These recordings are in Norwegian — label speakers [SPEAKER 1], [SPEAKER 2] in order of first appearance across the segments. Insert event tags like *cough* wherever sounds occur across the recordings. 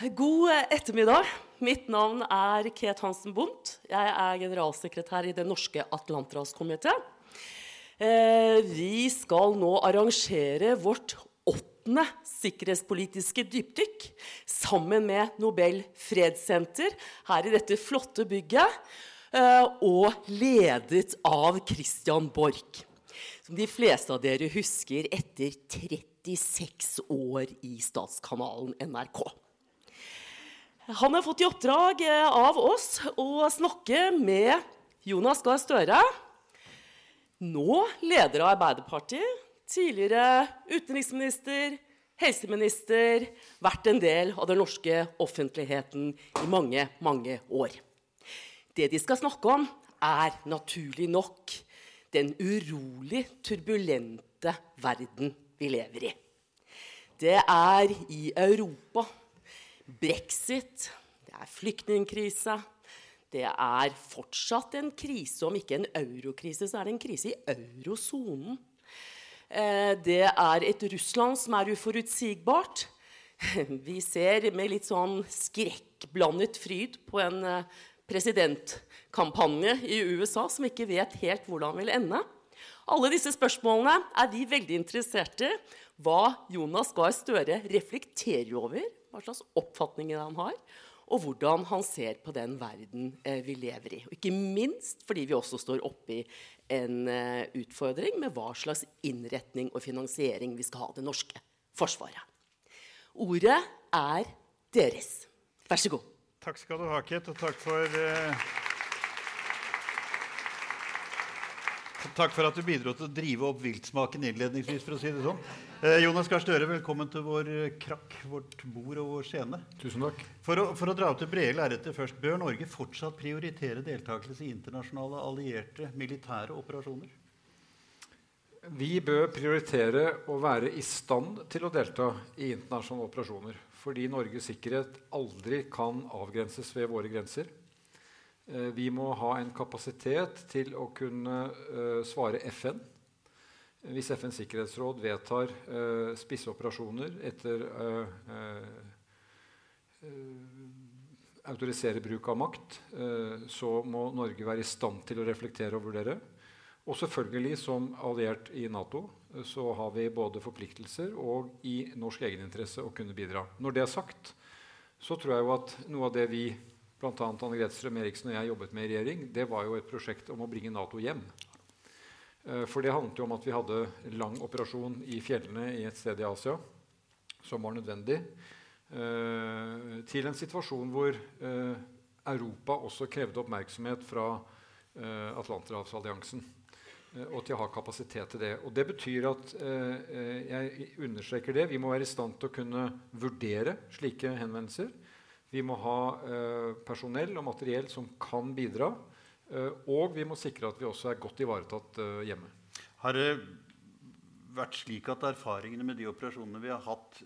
[SPEAKER 1] God ettermiddag. Mitt navn er Ket Hansen Bundt. Jeg er generalsekretær i Den norske Atlanterhavskomité. Eh, vi skal nå arrangere vårt åttende sikkerhetspolitiske dypdykk sammen med Nobel fredssenter her i dette flotte bygget, eh, og ledet av Christian Borch. Som de fleste av dere husker etter 36 år i statskanalen NRK. Han har fått i oppdrag eh, av oss å snakke med Jonas Gahr Støre, nå leder av Arbeiderpartiet, tidligere utenriksminister, helseminister, vært en del av den norske offentligheten i mange, mange år. Det de skal snakke om, er naturlig nok den urolig turbulente verden vi lever i. Det er i Europa brexit, det er flyktningkrise. Det er fortsatt en krise, om ikke en eurokrise, så er det en krise i eurosonen. Eh, det er et Russland som er uforutsigbart. *laughs* Vi ser med litt sånn skrekkblandet fryd på en eh, presidentkampanje i USA som ikke vet helt hvordan vil ende. Alle disse spørsmålene er vi veldig interessert i. Hva Jonas Gahr Støre reflekterer over, hva slags oppfatninger han har, og hvordan han ser på den verden eh, vi lever i. Og ikke minst fordi vi også står oppi en eh, utfordring med hva slags innretning og finansiering vi skal ha det norske forsvaret. Ordet er deres. Vær så god.
[SPEAKER 2] Takk skal du ha, Kit, og takk for eh, Takk for at du bidro til å drive opp viltsmaken innledningsvis. for å si det sånn. Eh, Jonas Gahr Støre, velkommen til vår eh, krakk, vårt bord og vår scene.
[SPEAKER 3] Tusen takk.
[SPEAKER 2] For å, for å dra opp det brede lerretet først. Bør Norge fortsatt prioritere deltakelse i internasjonale allierte militære operasjoner?
[SPEAKER 3] Vi bør prioritere å være i stand til å delta i internasjonale operasjoner. Fordi Norges sikkerhet aldri kan avgrenses ved våre grenser. Eh, vi må ha en kapasitet til å kunne uh, svare FN. Hvis FNs sikkerhetsråd vedtar spisse spisseoperasjoner etter autorisere bruk av makt, så må Norge være i stand til å reflektere og vurdere. Og selvfølgelig, som alliert i Nato, så har vi både forpliktelser og i norsk egeninteresse å kunne bidra. Når det er sagt, så tror jeg jo at noe av det vi bl.a. Anne Grete Strøm-Eriksen og jeg jobbet med i regjering, det var jo et prosjekt om å bringe Nato hjem. Eh, for det handlet jo om at vi hadde lang operasjon i fjellene i et sted i Asia som var nødvendig, eh, til en situasjon hvor eh, Europa også krevde oppmerksomhet fra Atlanterhavsalliansen. Og til å ha kapasitet til det. Og det betyr at jeg understreker det, vi må være i stand til å kunne vurdere slike henvendelser. Vi må ha eh, personell og materiell som kan bidra. Eh, og vi må sikre at vi også er godt ivaretatt eh, hjemme.
[SPEAKER 2] Har det vært slik at erfaringene med de operasjonene vi har hatt,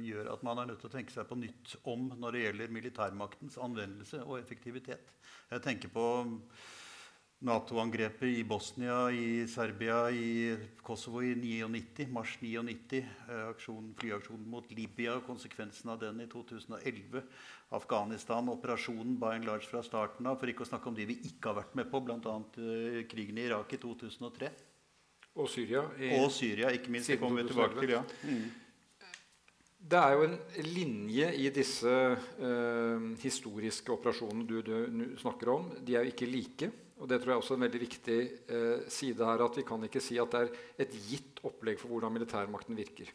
[SPEAKER 2] gjør at man er nødt til å tenke seg på nytt om når det gjelder militærmaktens anvendelse og effektivitet? Jeg tenker på Nato-angrepet i Bosnia, i Serbia, i Kosovo i 99, mars 99. Eh, aksjon, flyaksjonen mot Libya, konsekvensen av den i 2011. Afghanistan, operasjonen by and large fra starten av. For ikke å snakke om de vi ikke har vært med på, bl.a. Eh, krigen i Irak i 2003.
[SPEAKER 3] Og Syria.
[SPEAKER 2] og Syria, ikke minst. Det kommer vi tilbake til. ja. Mm.
[SPEAKER 3] Det er jo en linje i disse uh, historiske operasjonene du, du, snakker om. De er jo ikke like. Og det tror jeg også er en veldig viktig eh, side her, at Vi kan ikke si at det er et gitt opplegg for hvordan militærmakten virker.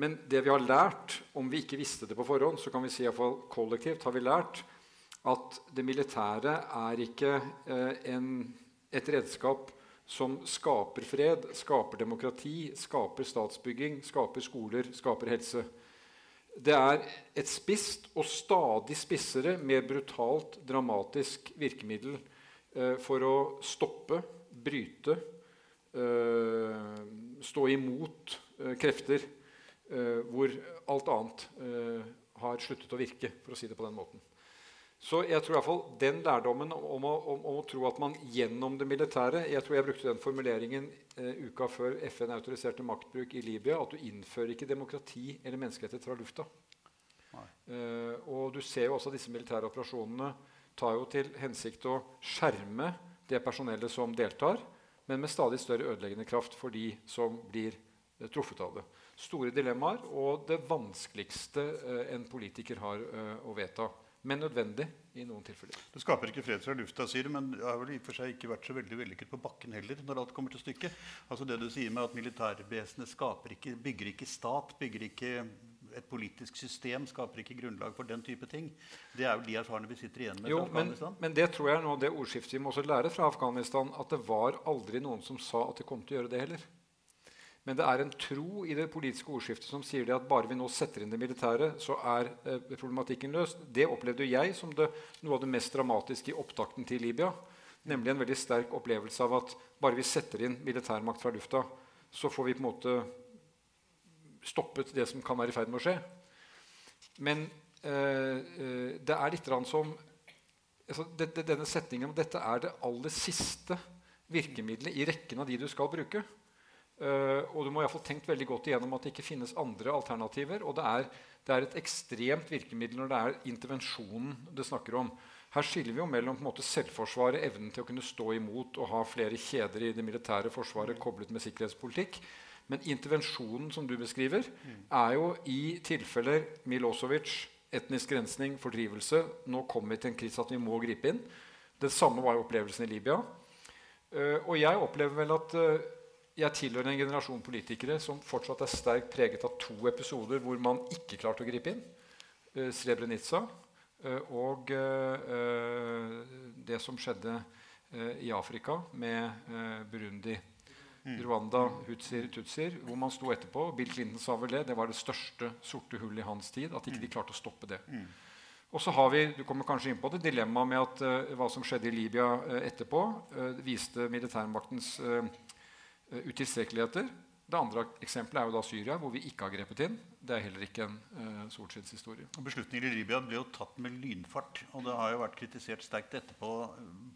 [SPEAKER 3] Men det vi har lært, om vi ikke visste det på forhånd, så kan vi si i fall kollektivt har vi lært at det militære er ikke eh, en, et redskap som skaper fred, skaper demokrati, skaper statsbygging, skaper skoler, skaper helse. Det er et spisst og stadig spissere, mer brutalt, dramatisk virkemiddel for å stoppe, bryte, eh, stå imot eh, krefter hvor alt annet har sluttet å virke, for å si det på den måten. Så jeg tror i hvert fall den lærdommen om å, om, om å, tro at man gjennom det militære Jeg tror jeg brukte den formuleringen eh, uka før FN autoriserte maktbruk i Libya. At du innfører ikke demokrati eller menneskerettigheter fra lufta. Eh, og du ser jo også disse militære operasjonene tar jo til hensikt å skjerme det personellet som deltar, men med stadig større ødeleggende kraft for de som blir uh, truffet av det. Store dilemmaer og det vanskeligste uh, en politiker har å vedta. Men nødvendig i noen tilfeller.
[SPEAKER 2] Det skaper ikke fred fra lufta, sier du, men det har vel i og for seg ikke vært så veldig vellykket på bakken heller. når alt kommer til stykket. Altså Det du sier med at militærvesenet ikke, bygger ikke stat, bygger ikke et politisk system skaper ikke grunnlag for den type ting. Det er jo de erfarne vi sitter igjen med
[SPEAKER 3] jo, fra Afghanistan. Men, men, det tror jeg er noe det ordskiftet vi må også lære fra Afghanistan, at det var aldri noen som sa at de kom til å gjøre det heller. Men det er en tro i det politiske ordskiftet som sier at bare vi nå setter inn det militære, så er eh, problematikken løst. Det opplevde jeg som det, noe av det mest dramatiske i opptakten til Libya. Nemlig en veldig sterk opplevelse av at bare vi setter inn militærmakt fra lufta, så får vi på en måte stoppet det som kan være i ferd med å skje. Men eh, eh det er litt som altså, det, det, Denne setningen om dette er det aller siste virkemidlet i rekken av de du skal bruke. Uh, og du må i fall tenkt veldig godt igjennom at det ikke finnes andre alternativer. Og det er, det er, et ekstremt virkemiddel når det er intervensjonen det snakker om. Her skiller vi jo mellom på en måte, selvforsvaret, evnen til å kunne stå imot og ha flere kjeder i det militære forsvaret koblet med sikkerhetspolitikk, men intervensjonen som du beskriver, er jo i tilfeller Milosevic, etnisk rensning, fordrivelse Nå kommer vi til en krise at vi må gripe inn. Det samme var jo opplevelsen i Libya. Uh, og jeg opplever vel at uh, jeg tilhører en generasjon politikere som fortsatt er sterkt preget av to episoder hvor man ikke klarte å gripe inn. Uh, Srebrenica og det som skjedde i Afrika med Burundi. Mm. Rwanda, Hutsier, Tutsier, hvor man sto etterpå. Bill Clinton sa vel det. Det var det største sorte hullet i hans tid. At ikke de mm. klarte å stoppe det. Mm. Og så har vi du kommer kanskje inn på det, dilemmaet med at uh, hva som skjedde i Libya uh, etterpå, uh, viste militærmaktens utilstrekkeligheter. Det andre eksempelet er jo da Syria, hvor vi ikke har grepet inn. Det er heller ikke en uh, solskinnshistorie.
[SPEAKER 2] Beslutninger i Libya ble jo tatt med lynfart. Og det har jo vært kritisert sterkt etterpå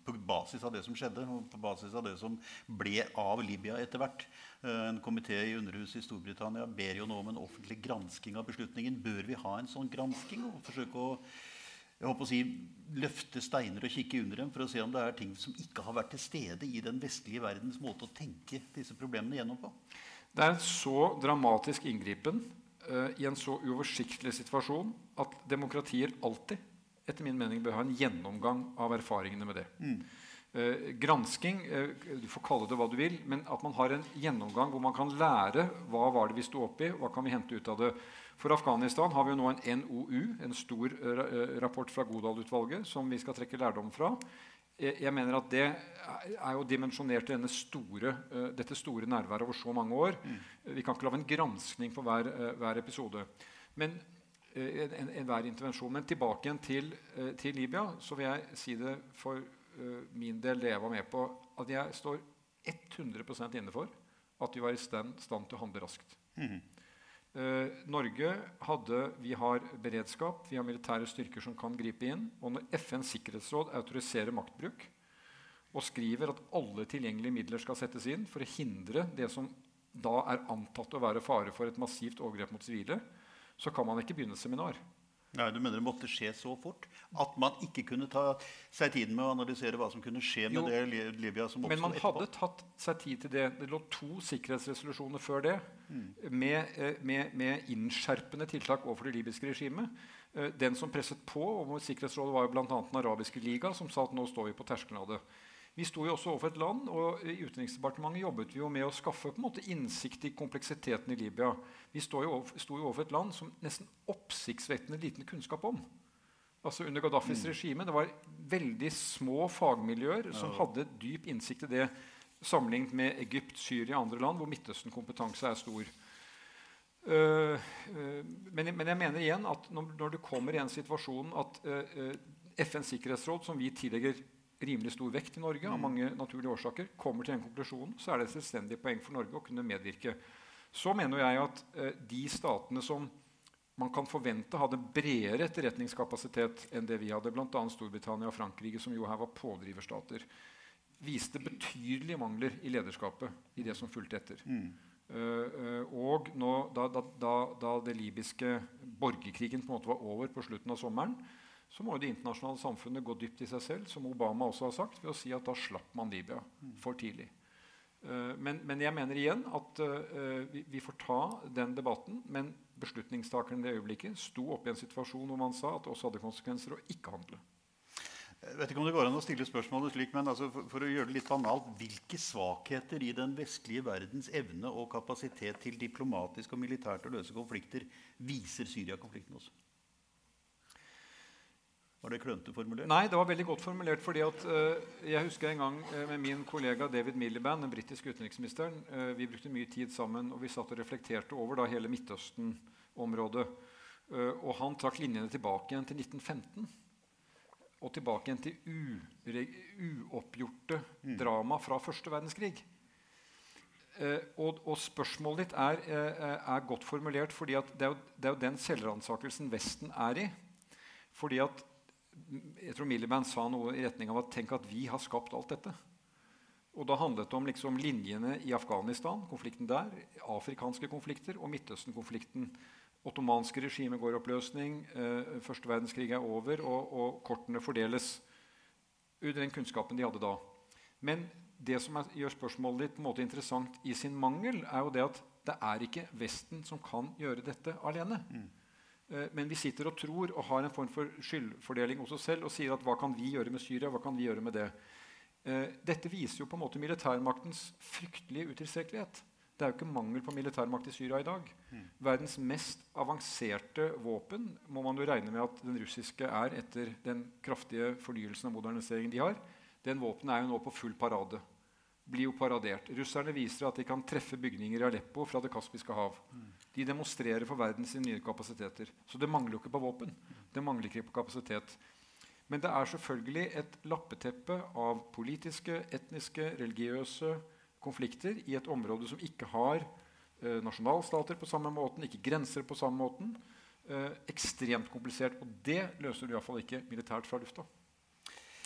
[SPEAKER 2] på basis av det som skjedde, og på basis av det som ble av Libya etter hvert. Uh, en komité i Underhuset i Storbritannia ber jo nå om en offentlig gransking av beslutningen. Bør vi ha en sånn gransking og forsøke å jeg håper å si, løfte steiner og kikke under dem for å se om det er ting som ikke har vært til stede i den vestlige verdens måte å tenke disse problemene gjennom på?
[SPEAKER 3] Det er en så dramatisk inngripen uh, i en så uoversiktlig situasjon at demokratier alltid etter min mening bør ha en gjennomgang av erfaringene med det. Mm. Uh, gransking, uh, du får kalle det hva du vil, men at man har en gjennomgang hvor man kan lære hva var det vi sto oppi, hva kan vi hente ut av det. For Afghanistan har vi jo nå en NOU, en stor rapport fra Godal-utvalget, som vi skal trekke lærdom fra jeg mener at det er jo dimensjonert til store, uh, dette store nærværet over så mange år. Mm. Vi kan ikke lage en granskning for hver, uh, hver episode. Men uh, en, en, hver intervensjon. Men tilbake igjen til, til, Libya, så vil jeg si det for min del, det jeg var med på, at jeg står 100% inne for at vi var i stand, stand til å handle raskt. Mm. Eh, Norge hadde, vi har beredskap, vi har militære styrker som kan gripe inn. Og når FNs sikkerhetsråd autoriserer maktbruk og skriver at alle tilgjengelige midler skal settes inn for å hindre det som da er antatt å være fare for et massivt overgrep mot sivile, så kan man ikke begynne et seminar.
[SPEAKER 2] Nei, du mener det måtte skje så fort at man ikke kunne ta seg tiden med å analysere hva som kunne skje med jo, det Libya som
[SPEAKER 3] Men man etterpå. hadde tatt seg tid til det. Det lå to sikkerhetsresolusjoner før det mm. med, eh, med, med, innskjerpende tiltak overfor det libyske regimet. Eh, den som presset på, og Sikkerhetsrådet var jo bl.a. Den arabiske liga, som sa at nå står vi på terskelen av det. Vi sto jo også overfor et land, og I Utenriksdepartementet jobbet vi jo med å skaffe på en måte innsikt i kompleksiteten i Libya. Vi sto jo, sto jo overfor et land som nesten oppsiktsvekkende liten kunnskap om. Altså Under Gaddafis mm. regime det var veldig små fagmiljøer som hadde dyp innsikt i det, sammenlignet med Egypt, Syria og andre land hvor Midtøsten-kompetanse er stor. Uh, uh, men, men, jeg mener igjen at når, når du kommer i en situasjon at uh, FNs sikkerhetsråd, som vi tillegger rimelig stor vekt i Norge, av mm. mange naturlige årsaker, kommer til den konklusjonen, så er det et selvstendig poeng for Norge å kunne medvirke. Så mener jeg at eh, de statene som man kan forvente hadde bredere etterretningskapasitet enn det vi hadde, bl.a. Storbritannia og Frankrike, som jo her var pådriverstater, viste betydelige mangler i lederskapet i det som fulgte etter. Mm. Uh, uh, og nå, da, da, da, da, det libyske borgerkrigen på en måte var over på slutten av sommeren, så må jo det internasjonale samfunnet gå dypt i seg selv, som Obama også har sagt, ved å si at da slapp man Libya for tidlig. Uh, men, men, jeg mener igjen at uh, vi, vi, får ta den debatten. Men beslutningstakeren i det øyeblikket sto oppe i en situasjon hvor man sa at det også hadde konsekvenser å ikke handle.
[SPEAKER 2] Jeg vet ikke om det går an å stille spørsmålet slik, men altså for, for, å gjøre det litt banalt, Hvilke svakheter i den vestlige verdens evne og kapasitet til diplomatisk og militært å løse konflikter viser Syria-konflikten også? Var det klønete formulert?
[SPEAKER 3] Nei, det var veldig godt formulert. fordi at, uh, Jeg husker en gang uh, med min kollega David Miliband, den britiske utenriksministeren. Uh, vi brukte mye tid sammen, og vi satt og reflekterte over da, hele Midtøsten-området. og han trakk linjene tilbake igjen til 1915 og tilbake igjen til uoppgjorte mm. drama fra første verdenskrig. Eh, og, og, spørsmålet ditt er, eh, er, godt formulert, fordi det er, jo, det, er jo, den selvransakelsen Vesten er i. Fordi at, jeg tror Miliband sa noe i retning av at tenk at vi har skapt alt dette. Og da handlet det om liksom linjene i Afghanistan, konflikten der, afrikanske konflikter og Midtøsten-konflikten ottomanske regimet går i oppløsning, eh, første verdenskrig er over, og, og, kortene fordeles under den kunnskapen de hadde da. Men det som er, gjør spørsmålet ditt på en måte interessant i sin mangel, er jo det at det er ikke Vesten som kan gjøre dette alene. Mm. Eh, men vi sitter og tror og har en form for skyldfordeling hos oss selv og sier at hva kan vi gjøre med Syria? hva kan vi gjøre med det? Eh, dette viser jo på en måte militærmaktens fryktelige utilstrekkelighet. Det er jo ikke mangel på militærmakt i Syria i dag. Mm. Verdens mest avanserte våpen må man jo regne med at den russiske er etter den kraftige fornyelsen og moderniseringen de har. Den våpenet er jo nå på full parade. Blir jo paradert. Russerne viser at de kan treffe bygninger i Aleppo fra Det kaspiske hav. Mm. De demonstrerer for verden sine nye kapasiteter. Så det mangler jo ikke på våpen. Det mangler ikke på kapasitet. Men det er selvfølgelig et lappeteppe av politiske, etniske, religiøse konflikter i et område som ikke har eh, nasjonalstater på samme måten, ikke grenser på samme måten. Eh, ekstremt komplisert. Og det løser du iallfall ikke militært fra lufta.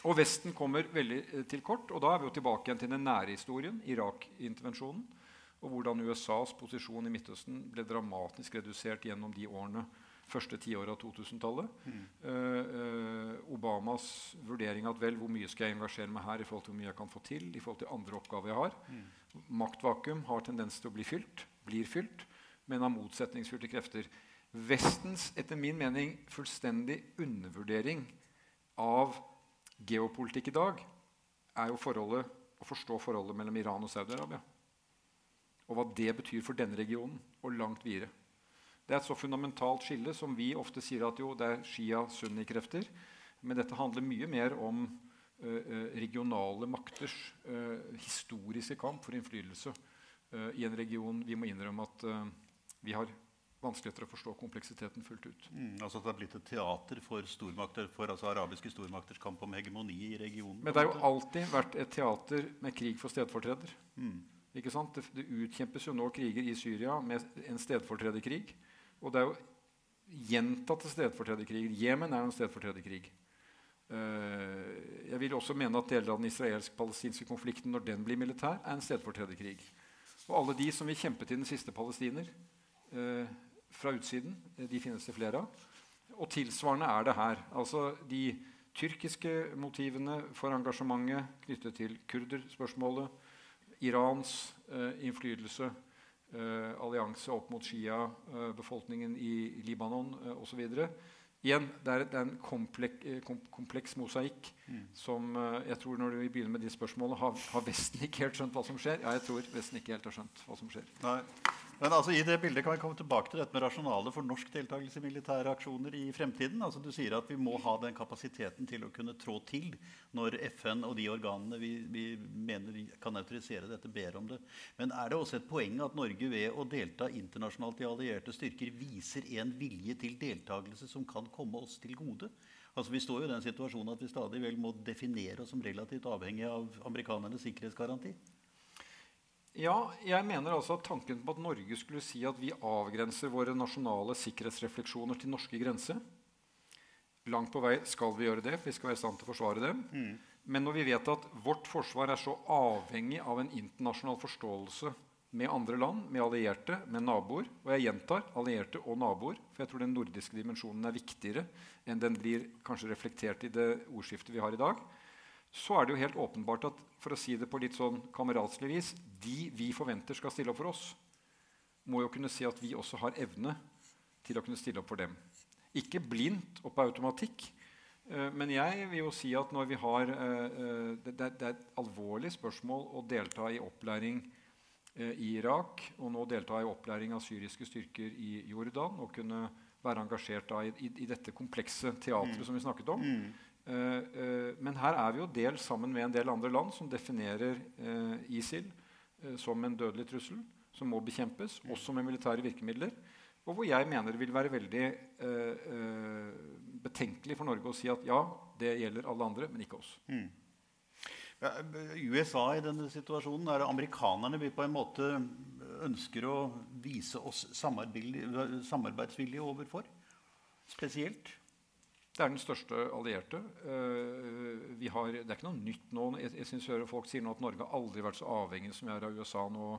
[SPEAKER 3] Og Vesten kommer veldig eh, til kort. og Da er vi jo tilbake igjen til den nære historien, Irak-intervensjonen. Og hvordan USAs posisjon i Midtøsten ble dramatisk redusert gjennom de årene første tiåret av 2000-tallet. Mm. Uh, Obamas vurdering at vel, hvor mye skal jeg engasjere meg her i forhold til hvor mye jeg kan få til. i forhold til andre oppgaver jeg har. Mm. Maktvakuum har tendens til å bli fylt, blir fylt, men av motsetningsfylte krefter. Vestens etter min mening fullstendig undervurdering av geopolitikk i dag er jo forholdet, å forstå forholdet mellom Iran og Saudi-Arabia. Og hva det betyr for denne regionen, og langt videre. Det er et så fundamentalt skille som vi ofte sier at jo, det er Shia-Sunni-krefter. Men dette handler mye mer om uh, regionale makters uh, historiske kamp for innflytelse uh, i en region vi må innrømme at vi har vanskeligheter å forstå kompleksiteten fullt ut.
[SPEAKER 2] Mm, altså at Det har blitt et teater for stormakter, for altså arabiske stormakters kamp om hegemoni i regionen?
[SPEAKER 3] Men det har jo alltid vært et teater med krig for stedfortreder. Mm. Det, det, utkjempes jo nå kriger i Syria med en stedfortrederkrig. Og det er jo gjentatte stedfortrederkriger. Jemen er jo en stedfortrederkrig. Uh, jeg vil også mene at deler av den israelsk-palestinske konflikten når den blir militær, er en stedfortrederkrig. Og alle de som vil kjempe til den siste palestiner uh, fra utsiden, eh, de finnes det flere av. Og tilsvarende er det her. Altså De tyrkiske motivene for engasjementet knyttet til kurderspørsmålet, Irans uh, innflytelse Eh, allianse opp mot Shia-befolkningen eh, i Libanon eh, osv. Igjen, det er, er en komplek, kompleks mosaikk mm. som jeg tror når vi begynner med de spørsmålene, har, har, Vesten ikke helt skjønt hva som skjer? Ja, jeg tror Vesten ikke helt har skjønt hva som skjer.
[SPEAKER 2] Nei. Men altså, i det bildet kan vi komme tilbake til dette med rasjonalet for norsk deltakelse i militære aksjoner i fremtiden. Altså, du sier at vi må ha den kapasiteten til å kunne trå til når FN og de organene vi, vi mener kan autorisere dette, ber om det. Men er det også et poeng at Norge ved å delta internasjonalt i allierte styrker viser en vilje til deltakelse som kan komme oss til gode? Altså, vi står jo i den situasjonen at vi stadig vel må definere oss som relativt avhengig av amerikanernes sikkerhetsgaranti.
[SPEAKER 3] Ja, jeg mener altså at Tanken på at Norge skulle si at vi avgrenser våre nasjonale sikkerhetsrefleksjoner til norske grenser Langt på vei skal vi gjøre det, for vi skal være i stand til å forsvare dem. Mm. Men når vi vet at vårt forsvar er så avhengig av en internasjonal forståelse med andre land, med allierte, med naboer. Og jeg gjentar allierte og naboer, for jeg tror den nordiske dimensjonen er viktigere enn den blir kanskje reflektert i det ordskiftet vi har i dag. Så er det jo helt åpenbart at for å si det på litt sånn kameratslig vis, de vi forventer skal stille opp for oss, må jo kunne si at vi også har evne til å kunne stille opp for dem. Ikke blindt og på automatikk, eh, men jeg vil jo si at når vi har eh, eh, Det er et alvorlig spørsmål å delta i opplæring i Irak, og nå delta i opplæring av syriske styrker i Jordan. Og kunne være engasjert i, i, i, dette komplekse teatret mm. som vi snakket om. Mm. Uh, uh, men her er vi jo del sammen med en del andre land som definerer uh, ISIL som en dødelig trussel som må bekjempes, også med militære virkemidler. Og hvor jeg mener det vil være veldig betenkelig for Norge å si at ja, det gjelder alle andre, men ikke oss. Mm.
[SPEAKER 2] USA i denne situasjonen er amerikanerne vi på en måte ønsker å vise oss samarbeidsvilje overfor? Spesielt?
[SPEAKER 3] Er den største allierte. Uh, har, det er ikke noe nytt nå. Jeg, jeg synes Folk sier nå at Norge har aldri vært så avhengig som vi er av USA nå.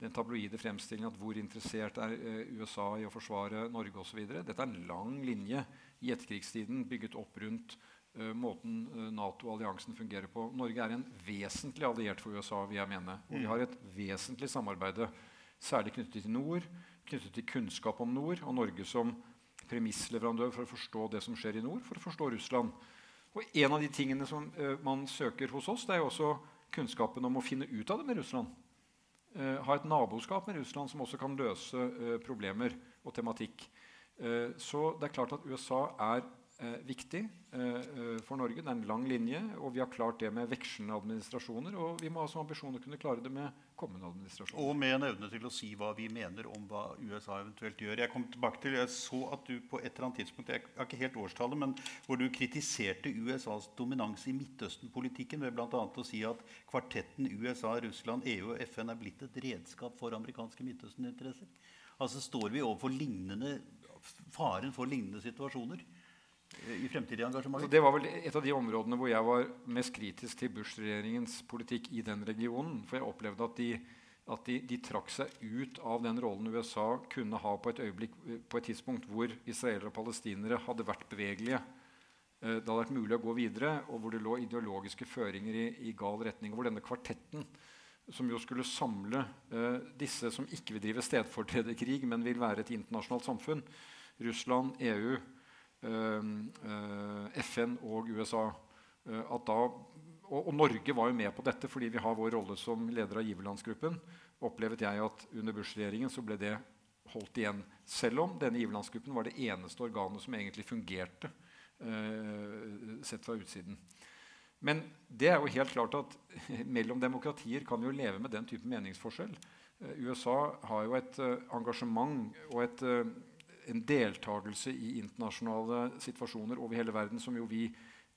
[SPEAKER 3] Den tabloide fremstillingen at hvor interessert er uh, USA i å forsvare Norge osv. Dette er en lang linje i etterkrigstiden bygget opp rundt uh, måten Nato-alliansen fungerer på. Norge er en vesentlig alliert for USA. vil jeg mene. Og vi har et vesentlig samarbeid, særlig knyttet til nord, knyttet til kunnskap om nord, og Norge som premissleverandør for å forstå det som skjer i nord, for å forstå Russland. Og En av de tingene som uh, man søker hos oss, det er jo også kunnskapen om å finne ut av det med Russland. Uh, ha et naboskap med Russland som også kan løse uh, problemer og tematikk. så det er klart at USA er eh, viktig eh, eh, for Norge. Det er en lang linje, og vi har klart det med vekslende administrasjoner. Og vi må ha som ambisjon å kunne klare det med kommende administrasjoner.
[SPEAKER 2] Og med en evne til å si hva vi mener om hva USA eventuelt gjør. Jeg kom tilbake til, jeg så at du på et eller annet tidspunkt, jeg har ikke helt årstallet, men hvor du kritiserte USAs dominans i Midtøsten-politikken ved bl.a. å si at kvartetten USA, Russland, EU og FN er blitt et redskap for amerikanske Midtøsten-interesser. Altså Står vi overfor lignende, faren for lignende situasjoner? I fremtidige engasjementer?
[SPEAKER 3] Det var vel et av de områdene hvor jeg var mest kritisk til Bush-regjeringens politikk i den regionen. For jeg opplevde at, de, at de, de, trakk seg ut av den rollen USA kunne ha på et, øyeblikk, på et tidspunkt hvor israelere og palestinere hadde vært bevegelige. Eh, det hadde vært mulig å gå videre, og hvor det lå ideologiske føringer i, i gal retning. Hvor denne kvartetten, som jo skulle samle uh, disse som ikke vil drive stedfortrederkrig, men vil være et internasjonalt samfunn, Russland, EU, FN og USA. Eh, da, og, og, Norge var jo med på dette fordi vi har vår rolle som leder av giverlandsgruppen. Opplevet jeg at under Bush-regjeringen så ble det holdt igjen. Selv om denne giverlandsgruppen var det eneste organet som egentlig fungerte. eh, sett fra utsiden. Men det er jo helt klart at *laughs* mellom demokratier kan vi jo leve med den type meningsforskjell. USA har jo et engasjement og et en deltakelse i internasjonale situasjoner over hele verden som jo vi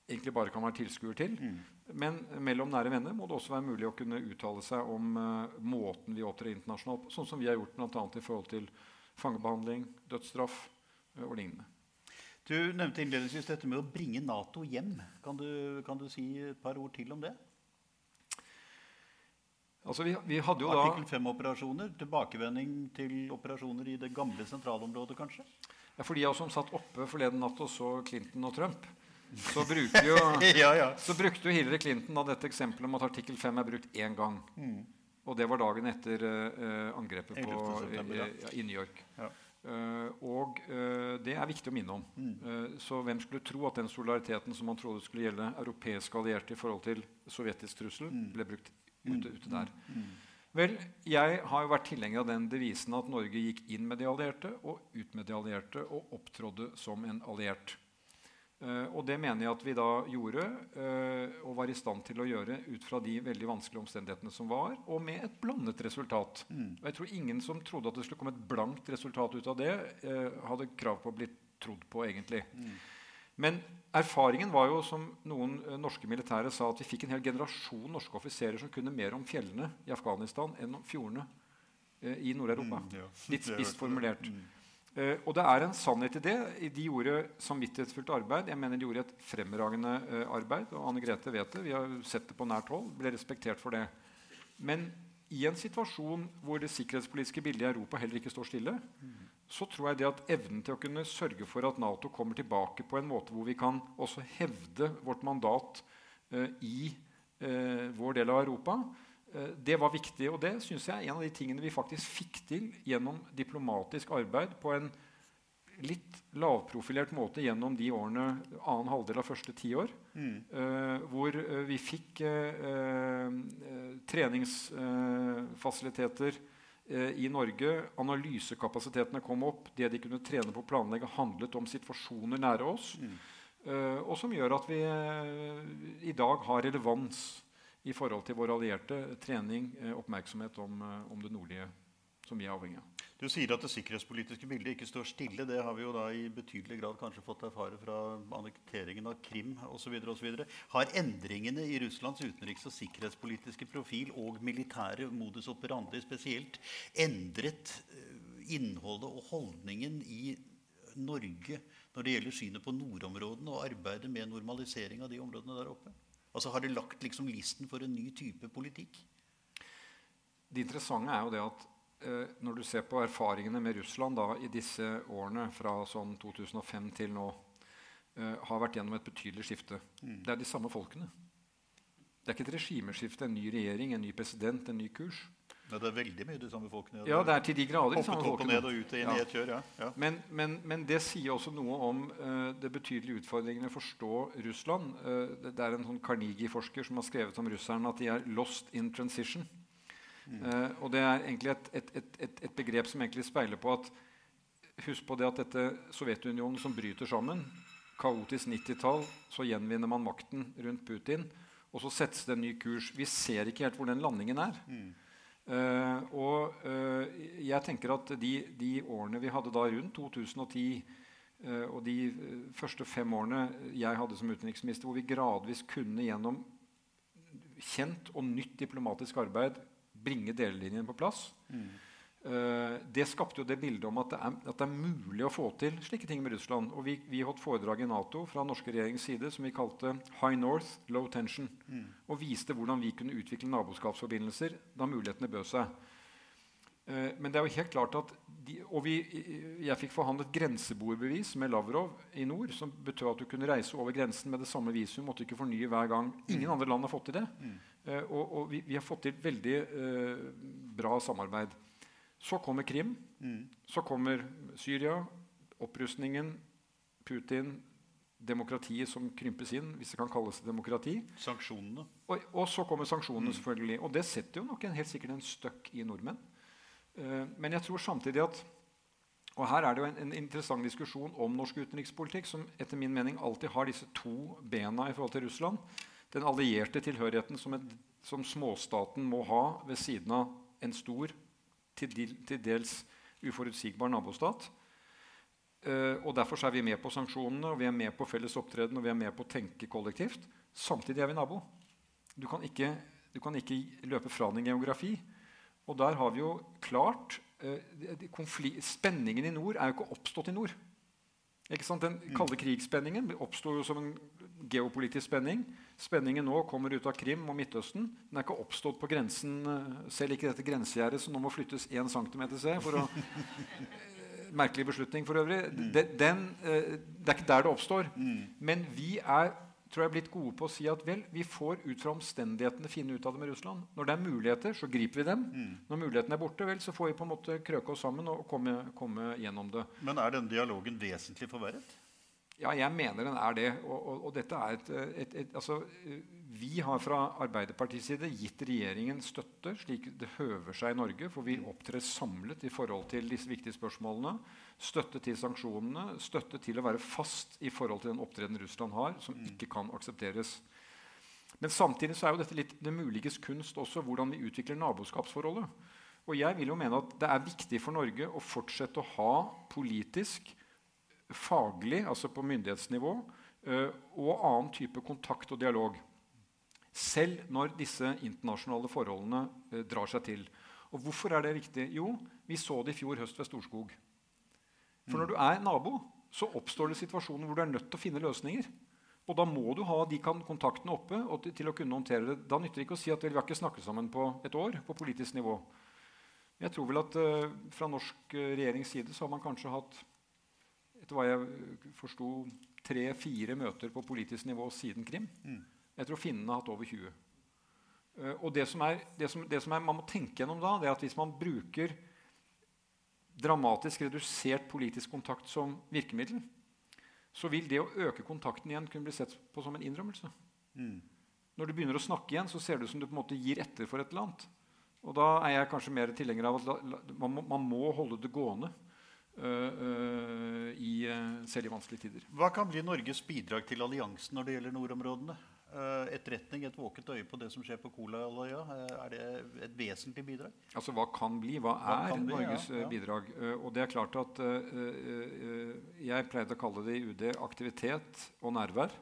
[SPEAKER 3] egentlig bare kan være tilskuer til. Mm. Men mellom nære venner må det også være mulig å kunne uttale seg om uh, måten vi opptrer internasjonalt på, sånn som vi har gjort bl.a. i forhold til fangebehandling, dødsstraff uh, og lignende.
[SPEAKER 2] Du nevnte innledningsvis dette med å bringe Nato hjem. Kan du, kan du si et par ord til om det?
[SPEAKER 3] Altså vi, vi
[SPEAKER 2] Artikkel 5-operasjoner, tilbakevending til operasjoner i det gamle sentralområdet, kanskje?
[SPEAKER 3] Ja, For de som satt oppe forleden natt og så Clinton og Trump, så jo, *laughs* ja, ja. Så brukte jo Hillary Clinton da dette eksempelet om at artikkel 5 er brukt én gang. Mm. Og det var dagen etter uh, angrepet på, ja. i, i New York. Uh, og uh, det er viktig å minne om. Mm. så hvem skulle tro at den solidariteten som man trodde skulle gjelde europeiske allierte i forhold til sovjetisk trussel, mm. ble brukt ute, ute der. Vel, jeg har jo vært tilhenger av den devisen at Norge gikk inn med de allierte og ut med de allierte og opptrådde som en alliert. Uh, og det mener jeg at vi da gjorde, uh, og var i stand til å gjøre ut fra de veldig vanskelige omstendighetene som var, og med et blandet resultat. Mm. Og jeg tror ingen som trodde at det skulle komme et blankt resultat ut av det, uh, hadde krav på å bli trodd på, egentlig. Mm. Men erfaringen var jo, som noen uh, norske militære sa, at vi fikk en hel generasjon norske offiserer som kunne mer om fjellene i Afghanistan enn om fjordene uh, i Nord-Europa. Mm, ja. Litt spisst formulert. Mm. Uh, og det er en sannhet i det. De gjorde samvittighetsfullt arbeid. Jeg mener de gjorde et fremragende arbeid. Og Anne Grete vet det. Vi har sett det på nært hold. Ble respektert for det. Men i en situasjon hvor det sikkerhetspolitiske bildet i Europa heller ikke står stille, så tror jeg det at evnen til å kunne sørge for at Nato kommer tilbake på en måte hvor vi kan også hevde vårt mandat uh, i uh, vår del av Europa, uh, det var viktig. Og det synes jeg er en av de tingene vi faktisk fikk til gjennom diplomatisk arbeid på en litt lavprofilert måte gjennom de årene, annen halvdel av første tiår, mm. uh, hvor uh, vi fikk uh, treningsfasiliteter i Norge. Analysekapasitetene kom opp. Det de kunne trene på å planlegge, handlet om situasjoner nære oss. Mm. og som gjør at vi i dag har relevans i forhold til våre allierte. Trening, oppmerksomhet om, om det nordlige som vi er avhengig av.
[SPEAKER 2] Du sier at det sikkerhetspolitiske bildet ikke står stille. Det har vi jo da i betydelig grad kanskje fått erfare fra annekteringen av Krim osv. Har endringene i Russlands utenriks- og sikkerhetspolitiske profil og militære modus operandi spesielt endret eh, innholdet og holdningen i Norge når det gjelder synet på nordområdene og arbeidet med normalisering av de områdene der oppe? Altså Har det lagt liksom listen for en ny type politikk?
[SPEAKER 3] Det interessante er jo det at når du ser på erfaringene med Russland da, i disse årene fra sånn 2005 til nå, uh, har vært gjennom et betydelig skifte. Mm. Det er de samme folkene. Det er ikke et regimeskifte, en ny regjering, en ny president, en ny kurs.
[SPEAKER 2] Nei, det er veldig mye de samme folkene.
[SPEAKER 3] Ja, det er til de grader de
[SPEAKER 2] samme folkene. Og ned og ut inn ja. i et kjør, ja. ja.
[SPEAKER 3] Men, men, men, det sier også noe om uh, det betydelige utfordringene å forstå Russland. Uh, det, det, er en sånn Carnegie-forsker som har skrevet om russerne at de er 'lost in transition'. Uh, og det er egentlig et, et, et, et, begrep som egentlig speiler på at Husk på det at dette Sovjetunionen som bryter sammen, kaotisk 90-tall, så gjenvinner man makten rundt Putin, og så settes det en ny kurs. Vi ser ikke helt hvor den landingen er. Mm. Uh, og uh, jeg tenker at de, de, årene vi hadde da rundt 2010 og de første fem årene jeg hadde som utenriksminister, hvor vi gradvis kunne gjennom kjent og nytt diplomatisk arbeid bringe delelinjen på plass. Mm. Uh, det skapte jo det bildet om at det, er, at det, er, mulig å få til slike ting med Russland. Og vi, vi holdt foredrag i Nato fra norske regjerings side som vi kalte High North, Low Tension. Mm. Og viste hvordan vi kunne utvikle naboskapsforbindelser da mulighetene bød seg. Uh, men det er jo helt klart at de, Og vi, jeg fikk forhandlet grenseboerbevis med Lavrov i nord, som betød at du kunne reise over grensen med det samme visum. måtte ikke fornye hver gang. Ingen mm. andre land har fått til det. Mm. Uh, og, og vi, vi, har fått til veldig eh, bra samarbeid. Så kommer Krim. Mm. Så kommer Syria, opprustningen, Putin, demokratiet som krympes inn, hvis det kan kalles demokrati.
[SPEAKER 2] Sanksjonene.
[SPEAKER 3] Og, og så kommer sanksjonene, mm. selvfølgelig. Og det setter jo nok en, helt sikkert en støkk i nordmenn. Eh, men jeg tror samtidig at og Her er det jo en, en, interessant diskusjon om norsk utenrikspolitikk, som etter min mening alltid har disse to bena i forhold til Russland den allierte tilhørigheten som, et, som, småstaten må ha ved siden av en stor, til, til dels uforutsigbar nabostat. Uh, og Derfor er vi med på sanksjonene og vi er med på felles opptreden og vi er med på å tenke kollektivt. Samtidig er vi nabo. Du kan ikke, du kan ikke løpe fra din geografi. Og der har vi jo klart uh, Spenningen i nord er jo ikke oppstått i nord. Den kalde krigsspenningen oppsto som en geopolitisk spenning. Spenningen nå kommer ut av Krim og Midtøsten. Den er ikke oppstått på grensen, eh, selv ikke dette grensegjerdet som nå må flyttes 1 cm for å Merkelig beslutning for øvrig. Mm. Den, eh, det er ikke der det oppstår. Mm. Men vi er tror jeg er blitt gode på å si at vel, vi får ut fra omstendighetene finne ut av det med Russland. Når det er muligheter, så griper vi dem. Mm. Når mulighetene er borte, vel, så får vi på en måte krøke oss sammen og komme, komme gjennom det.
[SPEAKER 2] Men er denne dialogen vesentlig forverret?
[SPEAKER 3] Ja, jeg mener den er det. Og, og, og dette er et, et, et, altså, vi har fra Arbeiderpartiets side gitt regjeringen støtte, slik det høver seg i Norge. For vi opptrer samlet i forhold til disse viktige spørsmålene. Støtte til sanksjonene, støtte til å være fast i forhold til den opptreden Russland har, som mm. ikke kan aksepteres. Men samtidig så er jo dette litt det muliges kunst også, hvordan vi utvikler naboskapsforholdet. Og jeg vil jo mene at det er viktig for Norge å fortsette å ha politisk faglig, altså på myndighetsnivå, eh, og annen type kontakt og dialog. Selv når disse internasjonale forholdene eh, drar seg til. Og Hvorfor er det viktig? Jo, vi så det i fjor høst ved Storskog. For når du er nabo, så oppstår det situasjoner hvor du er nødt til å finne løsninger. Og da må du ha de kontaktene oppe til, til å kunne håndtere det. Da nytter det ikke å si at vi har ikke snakket sammen på et år på politisk nivå. Jeg tror vel at uh, Fra norsk regjerings side så har man kanskje hatt etter hva jeg forsto, tre-fire møter på politisk nivå siden Krim. Mm. Jeg tror finnene har hatt over 20. Uh, og det som, er, det, som, det som er, man må tenke gjennom da, det er at hvis man bruker dramatisk redusert politisk kontakt som virkemiddel, så vil det å øke kontakten igjen kunne bli sett på som en innrømmelse. Mm. Når du begynner å snakke igjen, så ser det ut som du på en måte gir etter for et eller annet. Og da er jeg kanskje mer tilhenger av at man må, man må holde det gående. Uh, uh, i uh, selv i vanskelige tider.
[SPEAKER 2] Hva kan bli Norges bidrag til alliansen når det gjelder nordområdene? Eh, etterretning, et våkent øye på det som skjer på Kolahalvøya? Eh, er det et vesentlig bidrag?
[SPEAKER 3] Altså Hva kan bli? Hva, hva er bli, Norges ja, ja. bidrag? Og det er klart at Jeg pleide å kalle det i UD aktivitet og nærvær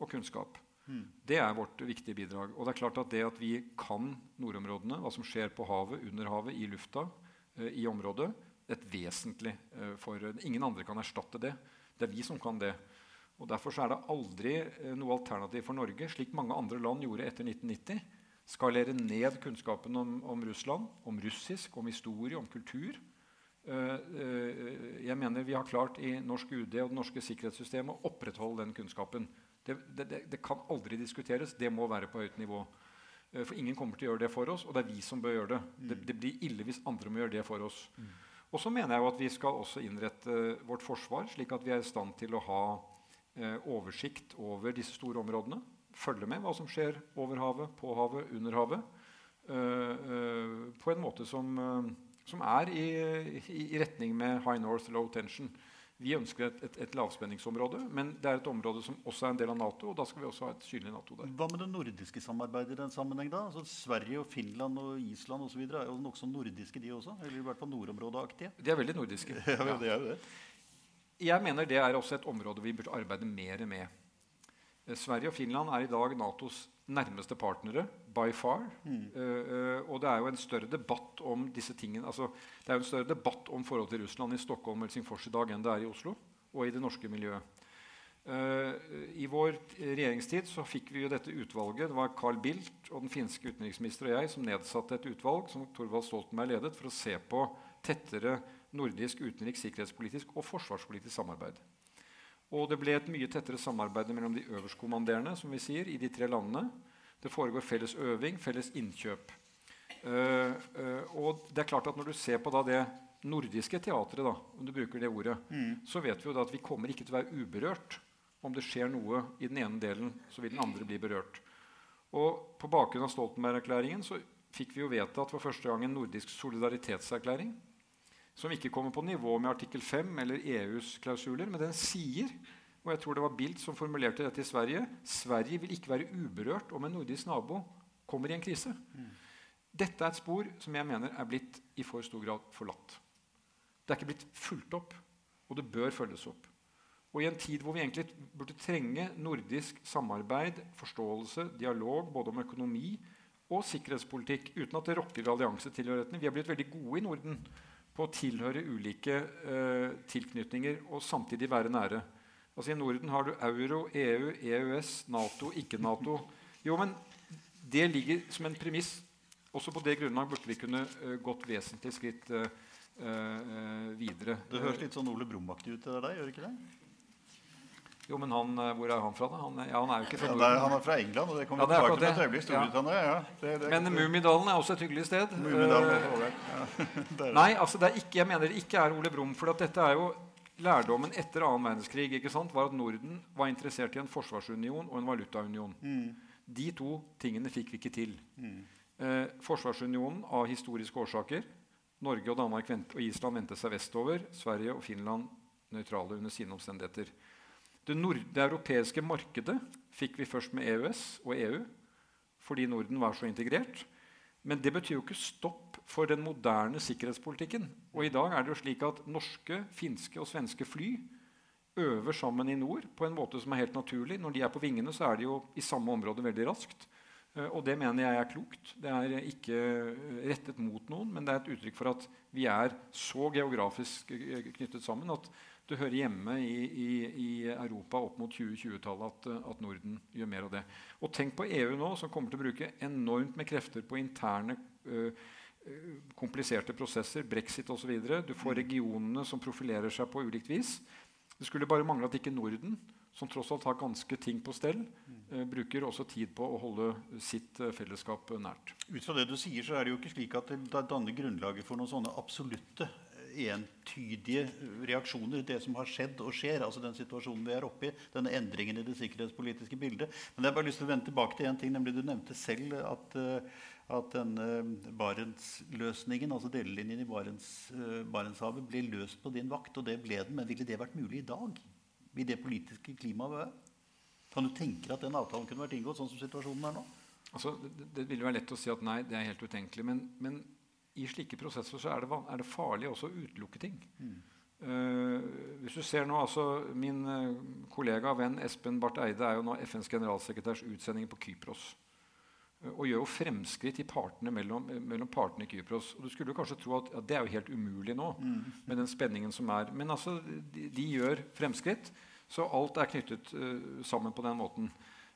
[SPEAKER 3] og kunnskap. Hmm. Det er vårt viktige bidrag. Og det er klart at det at vi kan nordområdene, hva som skjer på havet, under havet, i lufta, i området, det et vesentlig for Ingen andre kan erstatte det. Det er vi som kan det. Og Derfor er det aldri eh, noe alternativ for Norge, slik mange andre land gjorde etter 1990, skalere ned kunnskapen om, om Russland, om russisk, om historie, om kultur. Jeg mener vi har klart i norsk UD og det norske sikkerhetssystemet å opprettholde den kunnskapen. Det, det, det, kan aldri diskuteres. Det må være på høyt nivå. For ingen kommer til å gjøre det for oss, og det er vi som bør gjøre det. Det, Det, blir ille hvis andre må gjøre det for oss. Og så mener jeg jo at vi skal også innrette vårt forsvar slik at vi er i stand til å ha eh, oversikt over disse store områdene. Følge med hva som skjer over havet, på havet, under havet. Eh, eh, på en måte som, eh, som er i, i, i, retning med high north, low tension. Vi ønsker et, et, et, lavspenningsområde, men det er et område som også er en del av Nato. og da skal vi også ha et synlig Nato der.
[SPEAKER 2] Hva med det nordiske samarbeidet i den sammenheng? da? Altså Sverige, og Finland og Island osv. er jo nokså nordiske, de også? Eller i hvert fall nordområdeaktige?
[SPEAKER 3] De er veldig nordiske. *laughs*
[SPEAKER 2] ja, det er det.
[SPEAKER 3] Jeg mener det er også et område vi burde arbeide mer med. Eh, Sverige og Finland er i dag Natos nærmeste partnere by far. Mm. Uh, og det er jo en større debatt om disse tingene. Altså, det er jo en større debatt om forholdet til Russland i Stockholm og Helsingfors i dag enn det er i Oslo og i det norske miljøet. Uh, I vår regjeringstid så fikk vi jo dette utvalget. Det var Carl Bildt og den finske utenriksminister og jeg som nedsatte et utvalg som Thorvald Stoltenberg ledet, for å se på tettere nordisk utenriks-, sikkerhetspolitisk og forsvarspolitisk samarbeid. Og det ble et mye tettere samarbeid mellom de øverstkommanderende som vi sier, i de tre landene. Det foregår felles øving, felles innkjøp. Uh, uh, og det er klart at Når du ser på det nordiske teatret, om du bruker det ordet, mm. så vet vi jo at vi kommer ikke til å være uberørt. Om det skjer noe i den ene delen, så vil den andre bli berørt. Og På bakgrunn av Stoltenberg-erklæringen så fikk vi jo vedtatt for første gang en nordisk solidaritetserklæring som ikke kommer på nivå med artikkel 5 eller EUs klausuler, men den sier og jeg tror det var Bildt som formulerte dette i Sverige Sverige vil ikke være uberørt om en nordisk nabo kommer i en krise. Mm. Dette er et spor som jeg mener er blitt i for stor grad forlatt. Det er ikke blitt fulgt opp, og det bør følges opp. Og I en tid hvor vi egentlig burde trenge nordisk samarbeid, forståelse, dialog både om økonomi og sikkerhetspolitikk, uten at det rokker alliansetilhørigheten Vi er blitt veldig gode i Norden på å tilhøre ulike uh, tilknytninger og samtidig være nære. Altså I Norden har du euro, EU, EØS, Nato, ikke-Nato. Jo, men det ligger som en premiss. Også på det grunnlag burde vi kunne uh, gått vesentlig skritt uh, videre.
[SPEAKER 2] Det høres litt sånn Ole Brumm-aktig ut til deg, gjør det ikke det?
[SPEAKER 3] Jo, men han, eh, Hvor er han fra, da? Han, ja, han er jo ikke fra
[SPEAKER 2] Norden. Ja, han er fra England, og det kommer ja, tilbake til et øyeblikk. Storbritannia, ja.
[SPEAKER 3] Det, det, men Mummidalen er også et hyggelig sted.
[SPEAKER 2] Uh, *laughs*
[SPEAKER 3] Nei, altså det er ikke, jeg mener det ikke er Ole Brumm. For dette er jo lærdommen etter annen verdenskrig ikke sant, var at Norden var interessert i en forsvarsunion og en valutaunion. Mm. De to tingene fikk vi ikke til. Mm. Eh, forsvarsunionen av historiske årsaker. Norge og Danmark og Island vendte seg vestover. Sverige og Finland nøytrale under sine omstendigheter. Det, det europeiske markedet fikk vi først med EØS og EU fordi Norden var så integrert. Men det betyr jo ikke stopp for den moderne sikkerhetspolitikken. Og i dag er det jo slik at norske, finske og svenske fly øver sammen i nord på en måte som er helt naturlig. Når de er på vingene, så er de jo i samme område veldig raskt. Eh, og det mener jeg er klokt. Det er ikke rettet mot noen, men det er et uttrykk for at vi er så geografisk knyttet sammen at Det hører hjemme i, i, i Europa opp mot 2020-tallet at, at, Norden gjør mer av det. Og tenk på EU nå, som kommer til å bruke enormt med krefter på interne øh, kompliserte prosesser, brexit osv. Du får mm. regionene som profilerer seg på ulikt vis. Det skulle bare mangle at ikke Norden, som tross alt har ganske ting på stell, mm. eh, bruker også tid på å holde sitt eh, fellesskap nært.
[SPEAKER 2] Ut fra det du sier, så er det jo ikke slik at det danner grunnlaget for noen sånne absolutte entydige reaksjoner, det som har skjedd og skjer. altså den situasjonen vi er oppe i, denne endringen i det sikkerhetspolitiske bildet. Men jeg har bare lyst til å vende tilbake til en ting, nemlig Du nevnte selv at, eh, at denne Barentsløsningen, altså delelinjen i Barents, eh, Barentshavet, ble løst på din vakt. Og det ble den. Men ville det vært mulig i dag? I det politiske klimaet? Kan du tenke deg at den avtalen kunne vært inngått sånn som situasjonen er nå?
[SPEAKER 3] Altså, det, det ville være lett å si at nei, det er helt utenkelig. Men, men i slike prosesser så er det, er det farlig også å utelukke ting. Mm. Uh, hvis du ser nå, altså, Min uh, kollega og venn Espen Barth Eide er jo nå FNs generalsekretærs utsending på Kypros. Uh, og gjør jo fremskritt i partene mellom, mellom, partene i Kypros. Og Du skulle jo kanskje tro at ja, det er jo helt umulig nå, mm. med den spenningen som er. Men altså, de, de gjør fremskritt, så alt er knyttet sammen på den måten.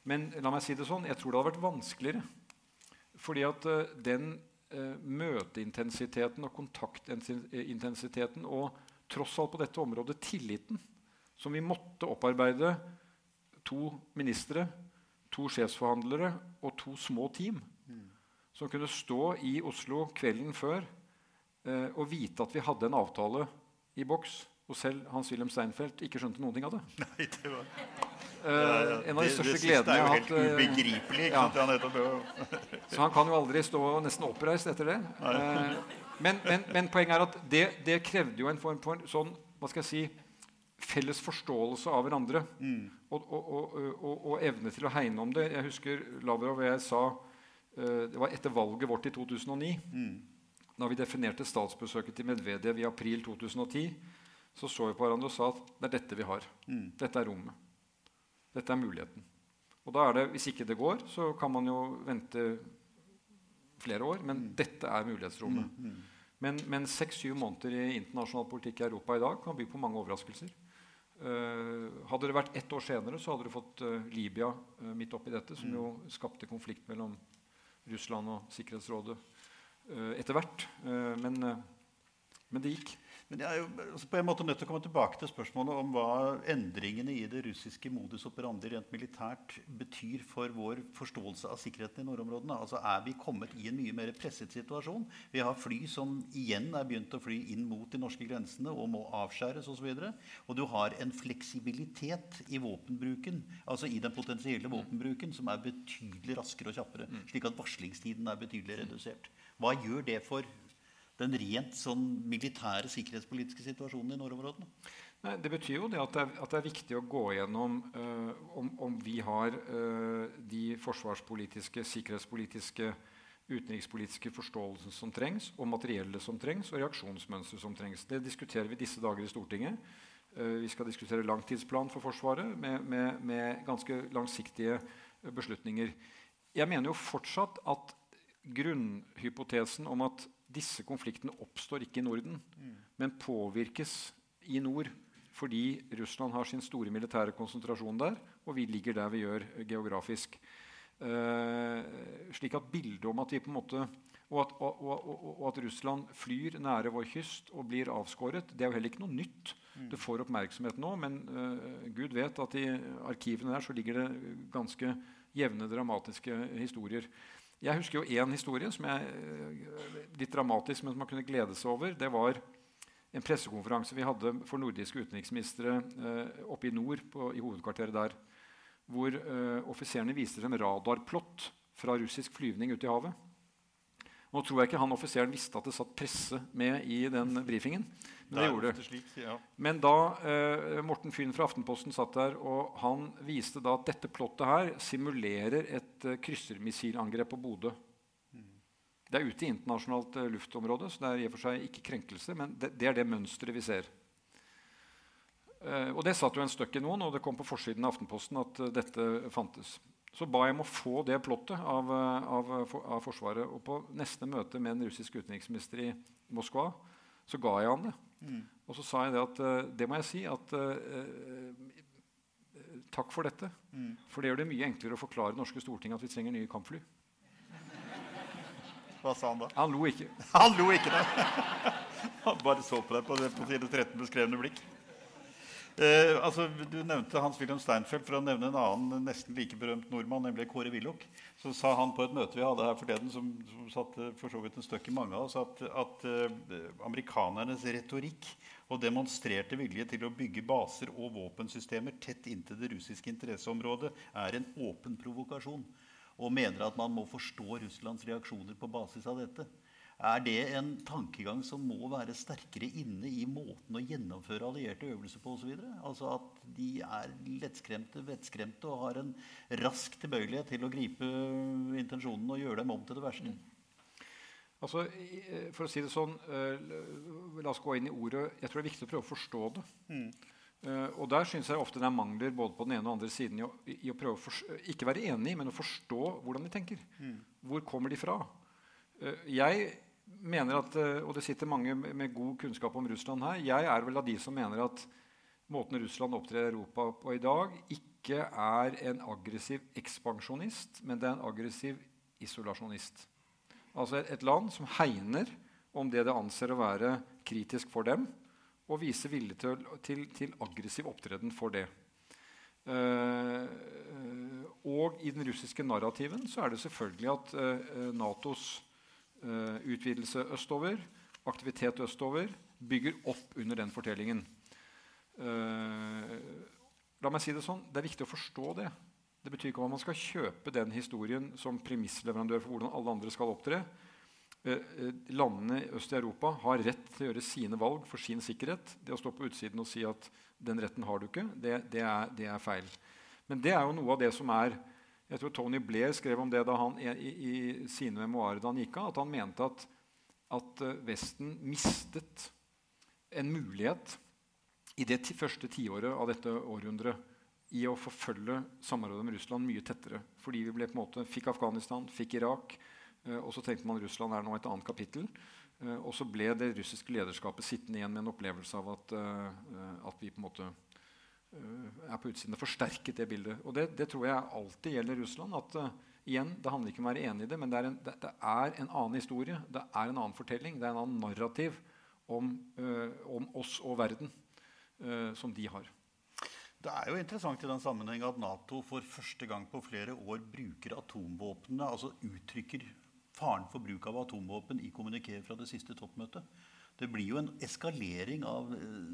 [SPEAKER 3] Men la meg si det sånn, jeg tror det hadde vært vanskeligere. Fordi at den eh, møteintensiteten og kontaktintensiteten og tross alt på dette området tilliten som vi måtte opparbeide to ministre, to sjefsforhandlere og to små team mm. som kunne stå i Oslo kvelden før eh, og vite at vi hadde en avtale i boks, og selv Hans-Wilhelm Steinfeld ikke skjønte noen ting av det. *laughs*
[SPEAKER 2] Nei, det var...
[SPEAKER 3] Uh, en av de største gledene jeg har
[SPEAKER 2] hatt. Det er jo helt ubegripelig. Ja. Han
[SPEAKER 3] så han kan jo aldri stå nesten oppreist etter det. Uh, men, men, men, poenget er at det, det, krevde jo en form for sånn, hva skal jeg si, felles forståelse av hverandre. Mm. Og, og, og, og, evne til å hegne om det. Jeg husker Lavrov og jeg sa uh, Det var etter valget vårt i 2009. Mm. Da vi definerte statsbesøket til Medvedev i april 2010, så så vi på hverandre og sa at det er dette vi har. Mm. Dette er rommet. Dette er muligheten. Og da er det, Hvis ikke det går, så kan man jo vente flere år. Men mm. dette er mulighetsrommet. Mm, Men, Men seks-syv måneder i internasjonal politikk i Europa i dag kan by på mange overraskelser. Uh, hadde det vært ett år senere, så hadde du fått uh, Libya uh, midt oppi dette, som jo skapte konflikt mellom Russland og Sikkerhetsrådet etter hvert. Men, men det gikk.
[SPEAKER 2] Men jeg er jo altså på en måte nødt til å komme tilbake til spørsmålet om hva endringene i det russiske modus operandi rent militært betyr for vår forståelse av sikkerheten i nordområdene. Altså Er vi kommet i en mye mer presset situasjon? Vi har fly som igjen er begynt å fly inn mot de norske grensene og må avskjæres osv. Og, så og du har en fleksibilitet i våpenbruken, altså i den potensielle mm. våpenbruken, som er betydelig raskere og kjappere. Mm. Slik at varslingstiden er betydelig redusert. Hva gjør det for den rent sånn militære sikkerhetspolitiske situasjonen i nordområdene?
[SPEAKER 3] Nei, det betyr jo det at det er, at det er viktig å gå gjennom uh, om, om, vi har uh, de forsvarspolitiske, sikkerhetspolitiske, utenrikspolitiske forståelsen som trengs, og materiellet som trengs, og reaksjonsmønster som trengs. Det diskuterer vi disse dager i Stortinget. Uh, vi skal diskutere langtidsplan for Forsvaret med, med, med ganske langsiktige beslutninger. Jeg mener jo fortsatt at grunnhypotesen om at disse konfliktene oppstår ikke i Norden, mm. men påvirkes i nord fordi Russland har sin store militære konsentrasjon der, og vi ligger der vi gjør geografisk. Uh, slik at bildet om at vi på en måte og at, og, og, og at, Russland flyr nære vår kyst og blir avskåret, det er jo heller ikke noe nytt. Mm. Det får oppmerksomhet nå, men uh, Gud vet at i arkivene der så ligger det ganske jevne, dramatiske historier. Jeg husker jo én historie som er eh, litt dramatisk, men som man kunne glede seg over. Det var en pressekonferanse vi hadde for nordiske utenriksministre eh, oppe i nord, på, i hovedkvarteret der, hvor eh, offiserene viste frem radarplott fra russisk flyvning ute i havet. Nå tror jeg ikke han offiseren visste at det satt presse med i den brifingen. Men det gjorde det. Slik, ja. Men da eh, Morten Fyn fra Aftenposten satt der, og han viste da at dette plottet her simulerer et eh, kryssermissilangrep på Bodø. Det er ute i internasjonalt eh, luftområde, så det er i og for seg ikke krenkelse, men det, det er det mønsteret vi ser. Eh, og det satt jo en støkk i noen, og det kom på forsiden av Aftenposten at uh, dette fantes. Så ba jeg om å få det plottet av, eh, av, av Forsvaret. Og på neste møte med en russisk utenriksminister i Moskva så ga jeg han det. Mm. Og så sa jeg det at uh, det må jeg si at uh, Takk for dette. Mm. For det gjør det mye enklere å forklare norske storting at vi trenger nye kampfly. *laughs*
[SPEAKER 2] Hva sa han da?
[SPEAKER 3] Han lo ikke.
[SPEAKER 2] han lo ikke da. *laughs* han bare så på deg på, på side 13 beskrevne blikk. Eh, altså, du nevnte Hans-Wilhelm Steinfeld. For å nevne en annen nesten like berømt nordmann, nemlig Kåre Willoch. Så sa han på et møte vi hadde her forleden, som, som satte for så vidt en støkk i mange av oss, at, at eh, amerikanernes retorikk og demonstrerte vilje til å bygge baser og våpensystemer tett inntil det russiske interesseområdet er en åpen provokasjon. Og mener at man må forstå Russlands reaksjoner på basis av dette. Er det en tankegang som må være sterkere inne i måten å gjennomføre allierte øvelser på osv.? Altså at de er lettskremte, vettskremte og har en rask tilbøyelighet til å gripe intensjonene og gjøre dem om til det verste?
[SPEAKER 3] Altså, for å si det sånn, uh, La oss gå inn i ordet. Jeg tror det er viktig å prøve å forstå det. Mm. Uh, og der syns jeg ofte det er mangler både på den ene og den andre siden i å, i å prøve å ikke være enig, men å forstå hvordan de tenker. Mm. Hvor kommer de fra? Uh, jeg mener at, eh, og det sitter mange med god kunnskap om Russland her. Jeg er vel av de som mener at måten Russland opptrer i Europa på i dag, ikke er en aggressiv ekspansjonist, men det er en aggressiv isolasjonist. Altså et land som hegner om det det anser å være kritisk for dem, og viser vilje til, til, til aggressiv opptreden for det. Uh, og i den russiske narrativen så er det selvfølgelig at uh, Natos utvidelse østover, aktivitet østover, bygger opp under den fortellingen. Uh, la meg si Det sånn, det er viktig å forstå det. Det betyr ikke om man skal kjøpe den historien som premissleverandør for hvordan alle andre skal opptre. Uh, landene øst i Europa har rett til å gjøre sine valg for sin sikkerhet. Det å stå på utsiden og si at den retten har du ikke, det, det, er, det er feil. Men det er jo noe av det som er jeg tror Tony Blair skrev om det da han, i, i sine memoarer da han gikk av, at han mente at, at eh, Vesten mistet en mulighet i det første tiåret av dette århundret i å forfølge samarbeidet med Russland mye tettere. Fordi vi måte, fikk Afghanistan, fikk Irak, eh, og så tenkte man Russland er nå et annet kapittel. Eh, og så ble det russiske lederskapet sittende igjen med en opplevelse av at, at vi på en måte er på utsiden. Det forsterket det bildet. Og det, det, tror jeg alltid gjelder Russland. at uh, igjen, Det handler ikke om å være enig i det, men det er, en, det, det er, en, annen historie. Det er en annen fortelling. Det er en annen narrativ om, uh, om oss og verden uh, som de har.
[SPEAKER 2] Det er jo interessant i den sammenheng at Nato for første gang på flere år bruker atomvåpnene, altså uttrykker faren for bruk av atomvåpen i kommuniké fra det siste toppmøtet. Det blir jo en eskalering av eh,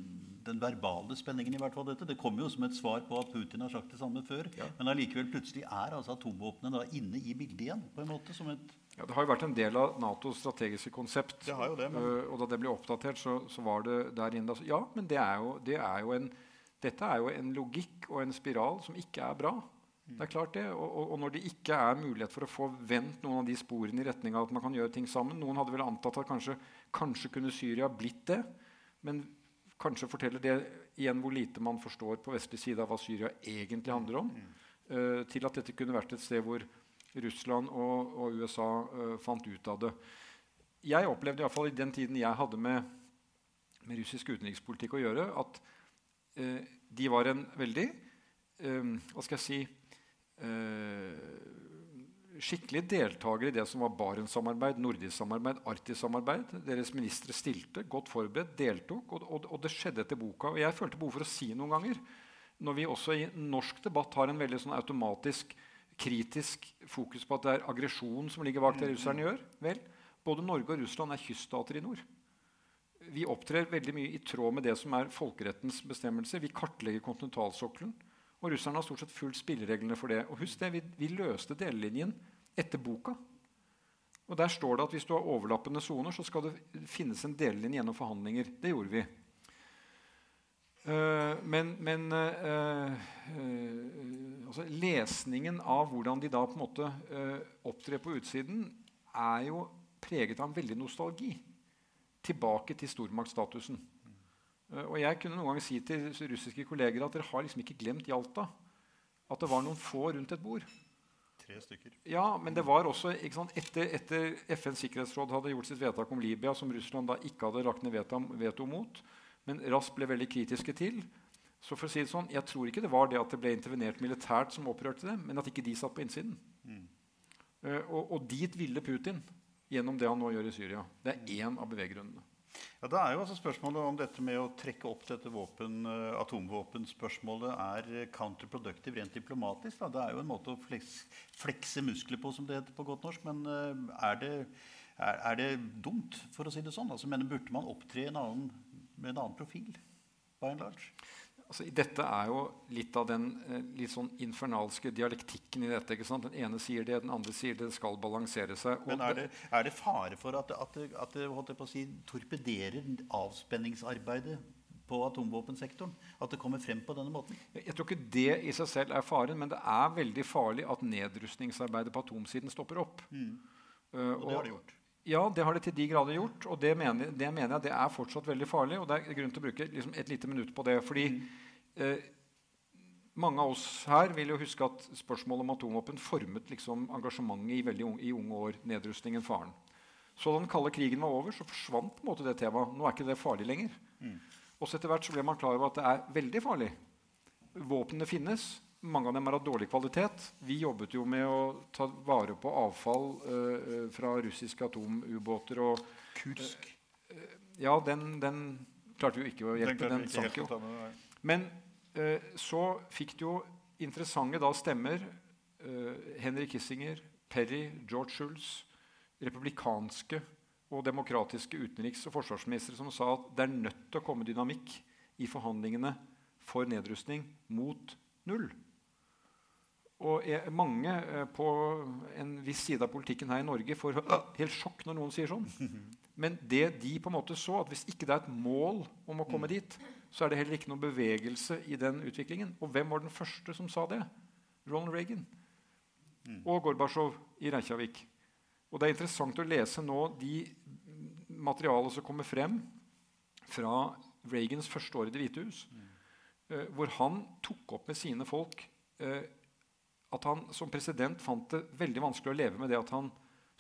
[SPEAKER 2] den verbale spenningen. i hvert fall dette. Det kommer jo som et svar på at Putin har sagt det samme før. Ja. Men allikevel plutselig er altså atomvåpnene inne i bildet igjen. på en måte som et
[SPEAKER 3] ja, Det har jo vært en del av Natos strategiske konsept.
[SPEAKER 2] Det har jo det, men...
[SPEAKER 3] uh, og da det ble oppdatert, så, så var det der inne Ja, men det er jo, det er jo en, dette er jo en logikk og en spiral som ikke er bra. Det er klart det, og, og, og, når det ikke er mulighet for å få vendt noen av de sporene i retning av at man kan gjøre ting sammen Noen hadde vel antatt at kanskje, kanskje kunne Syria blitt det. Men kanskje forteller det igjen hvor lite man forstår på vestlig side av hva Syria egentlig handler om. Uh, til at dette kunne vært et sted hvor Russland og, og USA uh, fant ut av det. Jeg opplevde i, fall i den tiden jeg hadde med, med russisk utenrikspolitikk å gjøre, at uh, de var en veldig Hva skal jeg si Eh, skikkelig deltakere i det som var Barentssamarbeid, nordisk samarbeid, arktisk samarbeid. Deres ministre stilte, godt forberedt, deltok, og, og, og, det skjedde etter boka. Og jeg følte behov for å si noen ganger, når vi også i norsk debatt har en veldig sånn automatisk kritisk fokus på at det er aggresjon som ligger bak det russerne gjør Vel, både Norge og Russland er kyststater i nord. Vi opptrer veldig mye i tråd med det som er folkerettens bestemmelser. Vi kartlegger kontinentalsokkelen. Og russerne har stort sett fulgt spillereglene for det. Og husk det, vi, vi, løste delelinjen etter boka. Og Der står det at hvis du har overlappende soner, så skal det finnes en delelinje gjennom forhandlinger. Det gjorde vi. Uh, men, men uh, uh, altså, lesningen av hvordan de da på en måte opptrer på utsiden, er jo preget av en veldig nostalgi tilbake til stormaktstatusen. Eh, og jeg kunne noen ganger si til russiske kolleger at dere har liksom ikke glemt Jalta. At det var noen få rundt et bord.
[SPEAKER 2] Tre stykker.
[SPEAKER 3] Ja, men det var også sant, etter, etter FNs sikkerhetsråd hadde gjort sitt vedtak om Libya, som Russland da ikke hadde lagt ned veto, veto mot, men raskt ble veldig kritiske til. Så for å si det sånn, Jeg tror ikke det var det at det ble intervenert militært som opprørte dem, men at ikke de satt på innsiden. Mm. Uh, og, og, dit ville Putin gjennom det han nå gjør i Syria. Det er én av beveggrunnene.
[SPEAKER 2] Ja, Det er jo altså spørsmålet om dette med å trekke opp dette våpen, uh, atomvåpenspørsmålet er counterproductive rent diplomatisk. Da. Det er jo en måte å flekse, flekse muskler på, som det heter på godt norsk. Men uh, er, det, er, er, det, dumt, for å si det sånn? Altså, mener, Burde man opptre en annen, med en annen profil? by and large?
[SPEAKER 3] Altså, dette er jo litt av den eh, litt sånn infernalske dialektikken i dette. ikke sant? Den ene sier det, den andre sier det. Det skal balansere seg.
[SPEAKER 2] Men er det, er det fare for at, at, at det si, torpederer avspenningsarbeidet på atomvåpensektoren? At det kommer frem på denne måten?
[SPEAKER 3] Jeg tror ikke det i seg selv er faren, men det er veldig farlig at nedrustningsarbeidet på atomsiden stopper opp. Mm.
[SPEAKER 2] Uh, og det har det gjort.
[SPEAKER 3] Ja, det har det til de grader gjort. Og det mener, det mener, jeg det er fortsatt veldig farlig. Og det er grunn til å bruke liksom, et lite minutt på det. fordi mm. eh, mange av oss her vil jo huske at spørsmålet om atomvåpen formet liksom, engasjementet i veldig unge, i unge år. Nedrustningen, faren. Så da den kalde krigen var over, så forsvant på en måte det temaet. Nå er ikke det farlig lenger. Mm. Og så etter hvert så ble man klar over at det er veldig farlig. Våpnene finnes. Mange av dem har hatt dårlig kvalitet. Vi jobbet jo med å ta vare på avfall uh, fra russiske atomubåter. og
[SPEAKER 2] Kursk.
[SPEAKER 3] Uh, ja, den, den, klarte jo ikke å hjelpe. Den, den sank jo. Men uh, så fikk det jo interessante da stemmer. Henry Kissinger, Perry, George Schulz, republikanske og demokratiske utenriks- og forsvarsministre som sa at det er nødt til å komme dynamikk i forhandlingene for nedrustning mot null. Og mange eh, på en viss side av politikken her i Norge får helt sjokk når noen sier sånn. *laughs* Men det de på en måte så, at hvis ikke det er et mål om å komme dit, så er det heller ikke noen bevegelse i den utviklingen. Og hvem var den første som sa det? Ronald Reagan. Og Gorbatsjov i Reykjavik. Og det er interessant å lese nå de materialene som kommer frem fra Reagans første år i Det hvite hus, uh, hvor han tok opp med sine folk uh, at han som president fant det veldig vanskelig å leve med det at han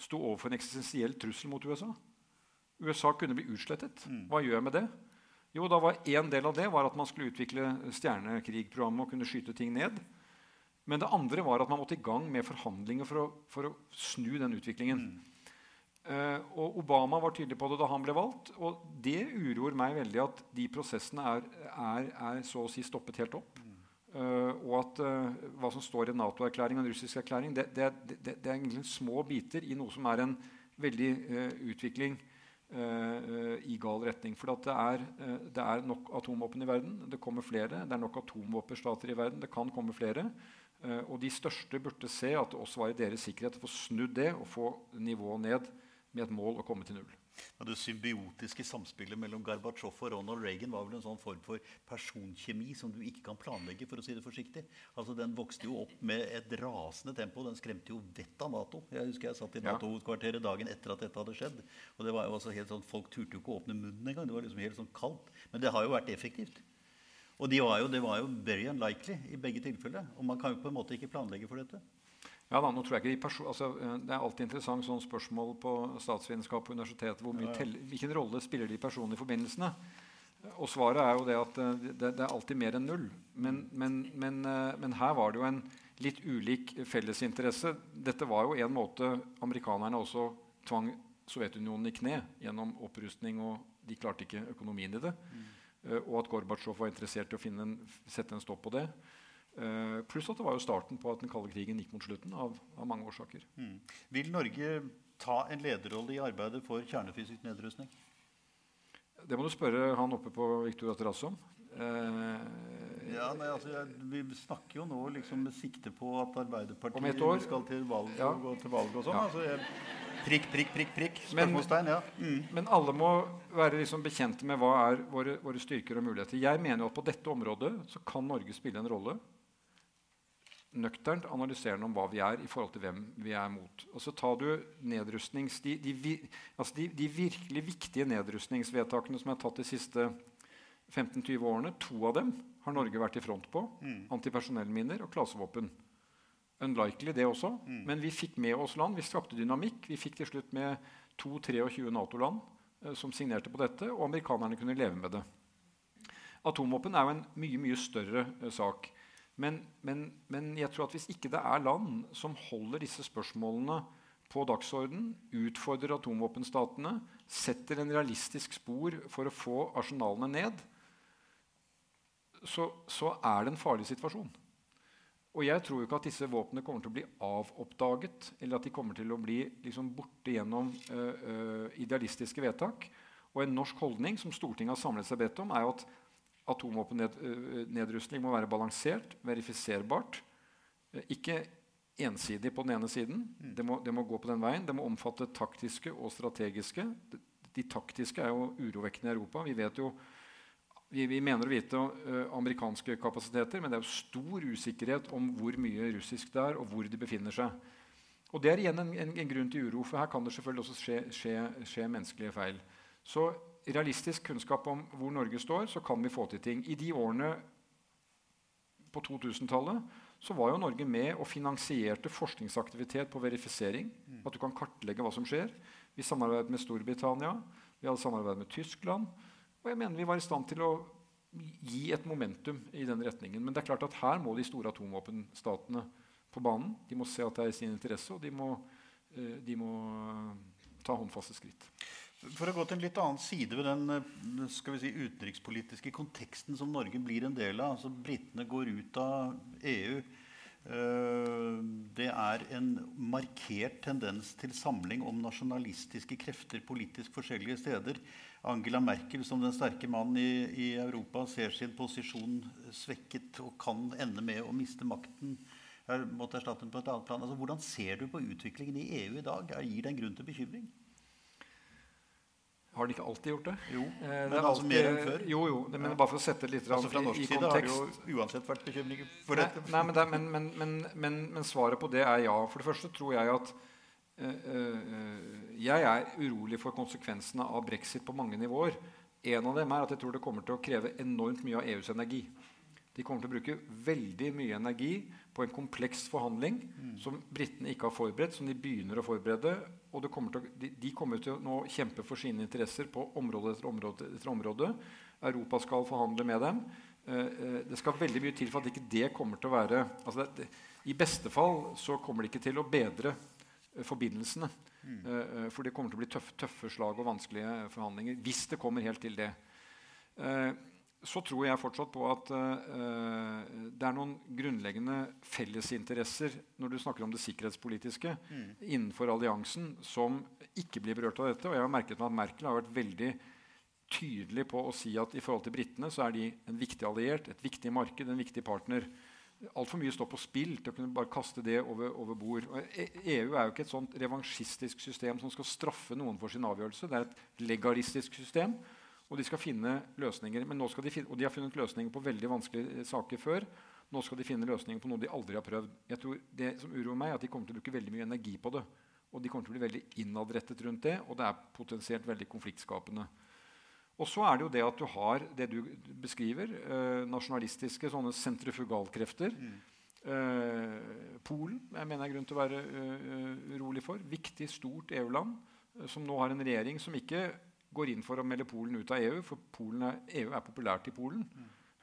[SPEAKER 3] sto overfor en eksistensiell trussel mot USA. USA kunne bli utslettet. Mm. Hva gjør jeg med det? Jo, da var En del av det var at man skulle utvikle stjernekrigprogrammet og kunne skyte ting ned. Men det andre var at man måtte i gang med forhandlinger for å, for å snu den utviklingen. Mm. Uh, og Obama var tydelig på det da han ble valgt. Og det uroer meg veldig at de prosessene er, er, er så å si stoppet helt opp. Uh, og at uh, hva som står i Nato-erklæring og en russisk erklæring, det, det, det, det, er egentlig små biter i noe som er en veldig uh, utvikling i gal retning. For det er, det, er, nok atomvåpen i verden. Det kommer flere. Det er nok atomvåpenstater i verden. Det kan komme flere. og de største burde se at det også var i deres sikkerhet å få snudd det og få nivået ned med et mål å komme til null.
[SPEAKER 2] Det symbiotiske samspillet mellom Gorbatsjov og Ronald Reagan var vel en sånn form for personkjemi som du ikke kan planlegge. for å si det forsiktig. Altså, Den vokste jo opp med et rasende tempo. Den skremte jo vettet av Nato. Jeg husker jeg satt i Nato-hovedkvarteret dagen etter at dette hadde skjedd. og det var jo altså helt sånn, Folk turte jo ikke å åpne munnen engang. Det var liksom helt sånn kaldt. Men det har jo vært effektivt. Og de var jo, det var jo very unlikely i begge tilfeller. Og man kan jo på en måte ikke planlegge for dette.
[SPEAKER 3] Ja da, nå tror jeg ikke altså, eh, Det er alltid interessant sånn spørsmål på statsvitenskap på universitetet. Hvilken rolle spiller de personlige forbindelsene? Og svaret er jo det at eh, det, det er alltid mer enn null. Men, men, men, eh, men, her var det jo en litt ulik fellesinteresse. Dette var jo en måte amerikanerne også tvang Sovjetunionen i kne gjennom opprustning, og de klarte ikke økonomien i det. Mm. Og at Gorbatsjov var interessert i å en, sette en stopp på det. Uh, pluss at det var jo starten på at den kalde krigen gikk mot slutten. av, av mange årsaker. Mm.
[SPEAKER 2] Vil Norge ta en lederrolle i arbeidet for kjernefysisk nedrustning?
[SPEAKER 3] Det må du spørre han oppe på Victoria terrasse om.
[SPEAKER 2] Uh, ja, nei, altså, jeg, Vi snakker jo nå liksom med sikte på at Arbeiderpartiet skal til valg, ja. og til valg og sånn. Ja. Altså, jeg, prikk, prikk, prikk, prikk. Spørsmålstegn. ja. Mm.
[SPEAKER 3] Men alle må være liksom bekjente med hva er våre, våre styrker og muligheter. Jeg mener jo at på dette området så kan Norge spille en rolle nøkternt analyserende om hva vi er i forhold til hvem vi er mot. Og så tar du nedrustnings, de, de, altså de, de, virkelig viktige nedrustningsvedtakene som er tatt de siste 15-20 årene, to av dem har Norge vært i front på. Mm. Antipersonellminer og klasevåpen. Unlikely, det også. Mm. Men vi fikk med oss land. Vi skapte dynamikk. Vi fikk til slutt med 2-23 Nato-land eh, som signerte på dette, og amerikanerne kunne leve med det. Atomvåpen er jo en mye mye større eh, sak. Men, men, men, jeg tror at hvis ikke det er land som holder disse spørsmålene på dagsorden, utfordrer atomvåpenstatene, setter en realistisk spor for å få arsenalene ned, så, så er det en farlig situasjon. Og jeg tror ikke at disse våpnene kommer til å bli avoppdaget, eller at de kommer til å bli liksom, borte gjennom uh, uh, idealistiske vedtak. Og en norsk holdning som Stortinget har samlet seg bedt om, er jo at atomvåpennedrustning må være balansert, verifiserbart. Ikke ensidig på den ene siden. Det må, det må, gå på den veien. Det må omfatte taktiske og strategiske. De, de taktiske er jo urovekkende i Europa. Vi vet jo vi, vi, mener å vite uh, amerikanske kapasiteter, men det er jo stor usikkerhet om hvor mye russisk det er, og hvor de befinner seg. Og Det er igjen en, en, en grunn til uro, for her kan det selvfølgelig også skje, skje, skje, menneskelige feil. Så realistisk kunnskap om hvor Norge står, så kan vi få til ting. I de årene på 2000-tallet så var jo Norge med og finansierte forskningsaktivitet på verifisering. At du kan kartlegge hva som skjer. Vi samarbeidet med Storbritannia, vi hadde samarbeidet med Tyskland. Og jeg mener vi var i stand til å gi et momentum i den retningen. Men det er klart at her må de store atomvåpenstatene på banen. De må se at det er i sin interesse, og de må, eh, de må eh, ta håndfaste skritt.
[SPEAKER 2] For å gå til en litt annen side ved den eh, skal vi si, utenrikspolitiske konteksten som Norge blir en del av. altså Britene går ut av EU. Det er en markert tendens til samling om nasjonalistiske krefter politisk forskjellige steder. Angela Merkel som den sterke mannen i, i, Europa ser sin posisjon svekket og kan ende med å miste makten. Jeg måtte erstatte den på et annet plan. Altså, hvordan ser du på utviklingen i EU i dag? Gir det en grunn til bekymring?
[SPEAKER 3] Har de ikke alltid gjort det?
[SPEAKER 2] Jo, eh, men det altså alltid, mer enn før?
[SPEAKER 3] Jo, jo, det, men ja. bare for å sette litt
[SPEAKER 2] altså, Fra norsk side har det jo uansett vært bekymring for
[SPEAKER 3] nei, dette. Nei, men, det, men, men, svaret på det er ja. For det første tror jeg at øh, øh, jeg er urolig for konsekvensene av brexit på mange nivåer. En av dem er at jeg tror det kommer til å kreve enormt mye av EUs energi. De kommer til å bruke veldig mye energi på en kompleks forhandling mm. som britene ikke har forberedt, som de begynner å forberede. Og kommer å, de, de, kommer til å nå kjempe for sine interesser på område etter område. etter område. Europa skal forhandle med dem. Eh, det skal veldig mye til for at ikke det kommer til å være altså det, I beste fall så kommer det ikke til å bedre forbindelsene. Mm. Eh, for det kommer til å bli tøffe, tøffe, slag og vanskelige forhandlinger hvis det kommer helt til det. Uh, så tror jeg fortsatt på at uh, det er noen grunnleggende fellesinteresser når du snakker om det sikkerhetspolitiske mm. innenfor alliansen som ikke blir berørt av dette. Og jeg har merket meg at Merkel har vært veldig tydelig på å si at i forhold til britene så er de en viktig alliert, et viktig marked, en viktig partner. Altfor mye står på spill til å kunne bare kaste det over, over bord. Og EU e er jo ikke et sånt revansjistisk system som skal straffe noen for sin avgjørelse. Det er et legalistisk system, og de skal finne løsninger. De finne, og de har funnet løsninger på veldig vanskelige saker før. Nå skal de finne løsninger på noe de aldri har prøvd. Jeg tror Det som uroer meg, er at de kommer til å bruke veldig mye energi på det. Og de kommer til å bli veldig innadrettet rundt det, og det er potensielt veldig konfliktskapende. Og så er det jo det at du har det du beskriver, eh, nasjonalistiske sånne sentrifugalkrefter. Mm. Eh, Polen jeg mener jeg er grunn til å være uh, urolig for. Viktig, stort EU-land som nå har en regjering som ikke går inn for å melde Polen ut av EU, for er, EU er populært i Polen,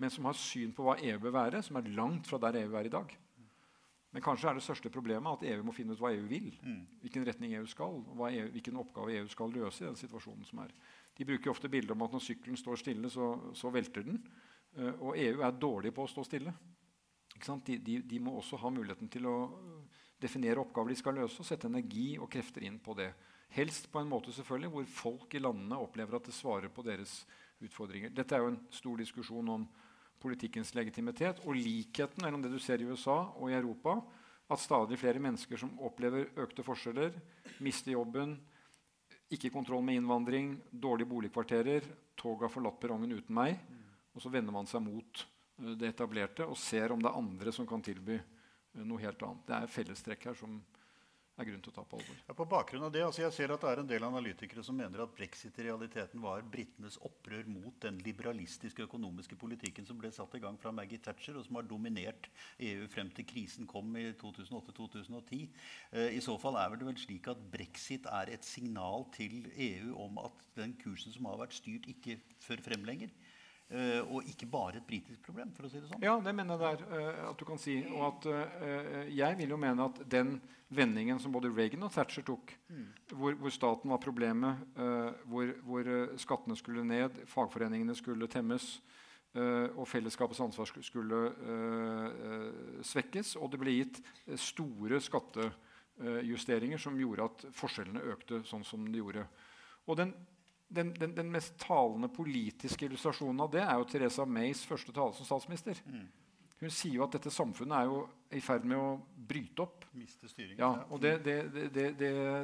[SPEAKER 3] men som har syn på hva EU bør være, som er langt fra der EU er i dag. Men kanskje er det største problemet at EU må finne ut hva EU vil. Hvilken retning EU skal, og EU, hvilken oppgave EU skal løse i den situasjonen som er. De bruker ofte bilder om at når sykkelen står stille, så, så velter den. Uh, og EU er dårlig på å stå stille. De, de, de, må også ha muligheten til å definere oppgaver de skal løse, og sette energi og krefter inn på det. Helst på en måte selvfølgelig hvor folk i landene opplever at det svarer på deres utfordringer. Dette er jo en stor diskusjon om politikkens legitimitet og likheten mellom det du ser i USA og i Europa. At stadig flere mennesker som opplever økte forskjeller, mister jobben, ikke kontroll med innvandring, dårlige boligkvarterer. tog har forlatt perrongen uten meg. Og så vender man seg mot eh, det etablerte og ser om det er andre som kan tilby eh, noe helt annet. Det er fellestrekk her som er grunn til å ta på alvor.
[SPEAKER 2] Ja, på bakgrunn av det, altså Jeg ser at det er en del analytikere som mener at brexit i realiteten var britenes opprør mot den liberalistiske økonomiske politikken som ble satt i gang fra Maggie Thatcher, og som har dominert EU frem til krisen kom i 2008-2010. Eh, I så fall er det vel slik at brexit er et signal til EU om at den kursen som har vært styrt, ikke fører frem lenger. Uh, og ikke bare et britisk problem, for å si det sånn.
[SPEAKER 3] Ja, det mener jeg det er uh, at du kan si. Og at uh, jeg vil jo mene at den vendingen som både Reagan og Thatcher tok, mm. hvor, hvor, staten var problemet, hvor, hvor, skattene skulle ned, fagforeningene skulle temmes, og fellesskapets ansvar skulle svekkes, og det ble gitt store skattejusteringer som gjorde at forskjellene økte sånn som de gjorde. Og den den, den, den, mest talende politiske illustrasjonen av det er jo Teresa Mays første tale som statsminister. Mm. Hun sier jo at dette samfunnet er jo i ferd med å bryte opp.
[SPEAKER 2] Miste styringen.
[SPEAKER 3] Ja, og det, det, det,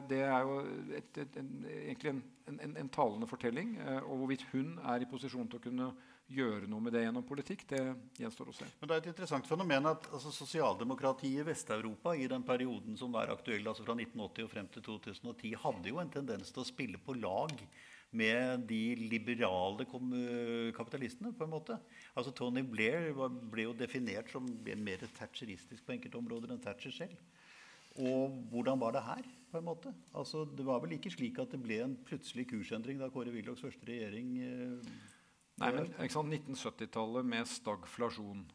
[SPEAKER 3] det er jo et, et, en, egentlig en, en, en, talende fortelling. Eh, og hvorvidt hun er i posisjon til å kunne gjøre noe med det gjennom politikk, det gjenstår å se.
[SPEAKER 2] Men Det er et interessant fenomen at altså, sosialdemokratiet i Vest-Europa i den perioden som er aktuell, altså fra 1980 og frem til 2010, hadde jo en tendens til å spille på lag med de liberale kapitalistene. på en måte. Altså Tony Blair ble jo definert som mer thatcheristisk på enkelte områder enn Thatcher selv. Og hvordan var det her? på en måte? Altså, Det var vel ikke slik at det ble en plutselig kursendring da Kåre Willochs første regjering eh,
[SPEAKER 3] Nei, men 1970-tallet med stagflasjon.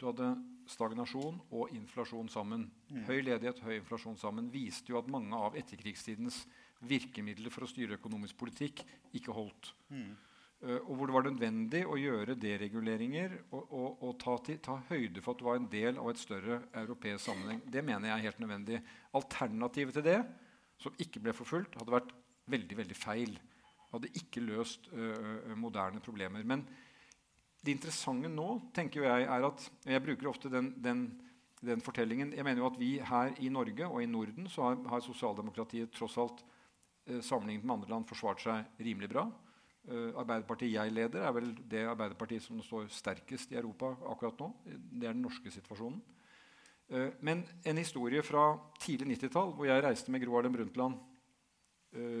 [SPEAKER 3] Du hadde stagnasjon og inflasjon sammen. Mm. Høy ledighet, høy inflasjon sammen viste jo at mange av etterkrigstidens virkemidler for å styre økonomisk politikk ikke holdt. Mm. Uh, og hvor det var nødvendig å gjøre dereguleringer og, og, og ta, til, ta, høyde for at det var en del av et større europeisk sammenheng. Det mener jeg er helt nødvendig. Alternativet til det, som ikke ble forfulgt, hadde vært veldig veldig feil. Hadde ikke løst uh, moderne problemer. Men det interessante nå tenker jeg, er at Jeg bruker ofte den, den, den, fortellingen. Jeg mener jo at vi her i Norge og i Norden så har, har sosialdemokratiet tross alt sammenlignet med andre land forsvart seg rimelig bra. Uh, Arbeiderpartiet jeg leder, er vel det Arbeiderpartiet som står sterkest i Europa akkurat nå. Det er den norske situasjonen. Uh, men en historie fra tidlig 90-tall, hvor jeg reiste med Gro Harlem Brundtland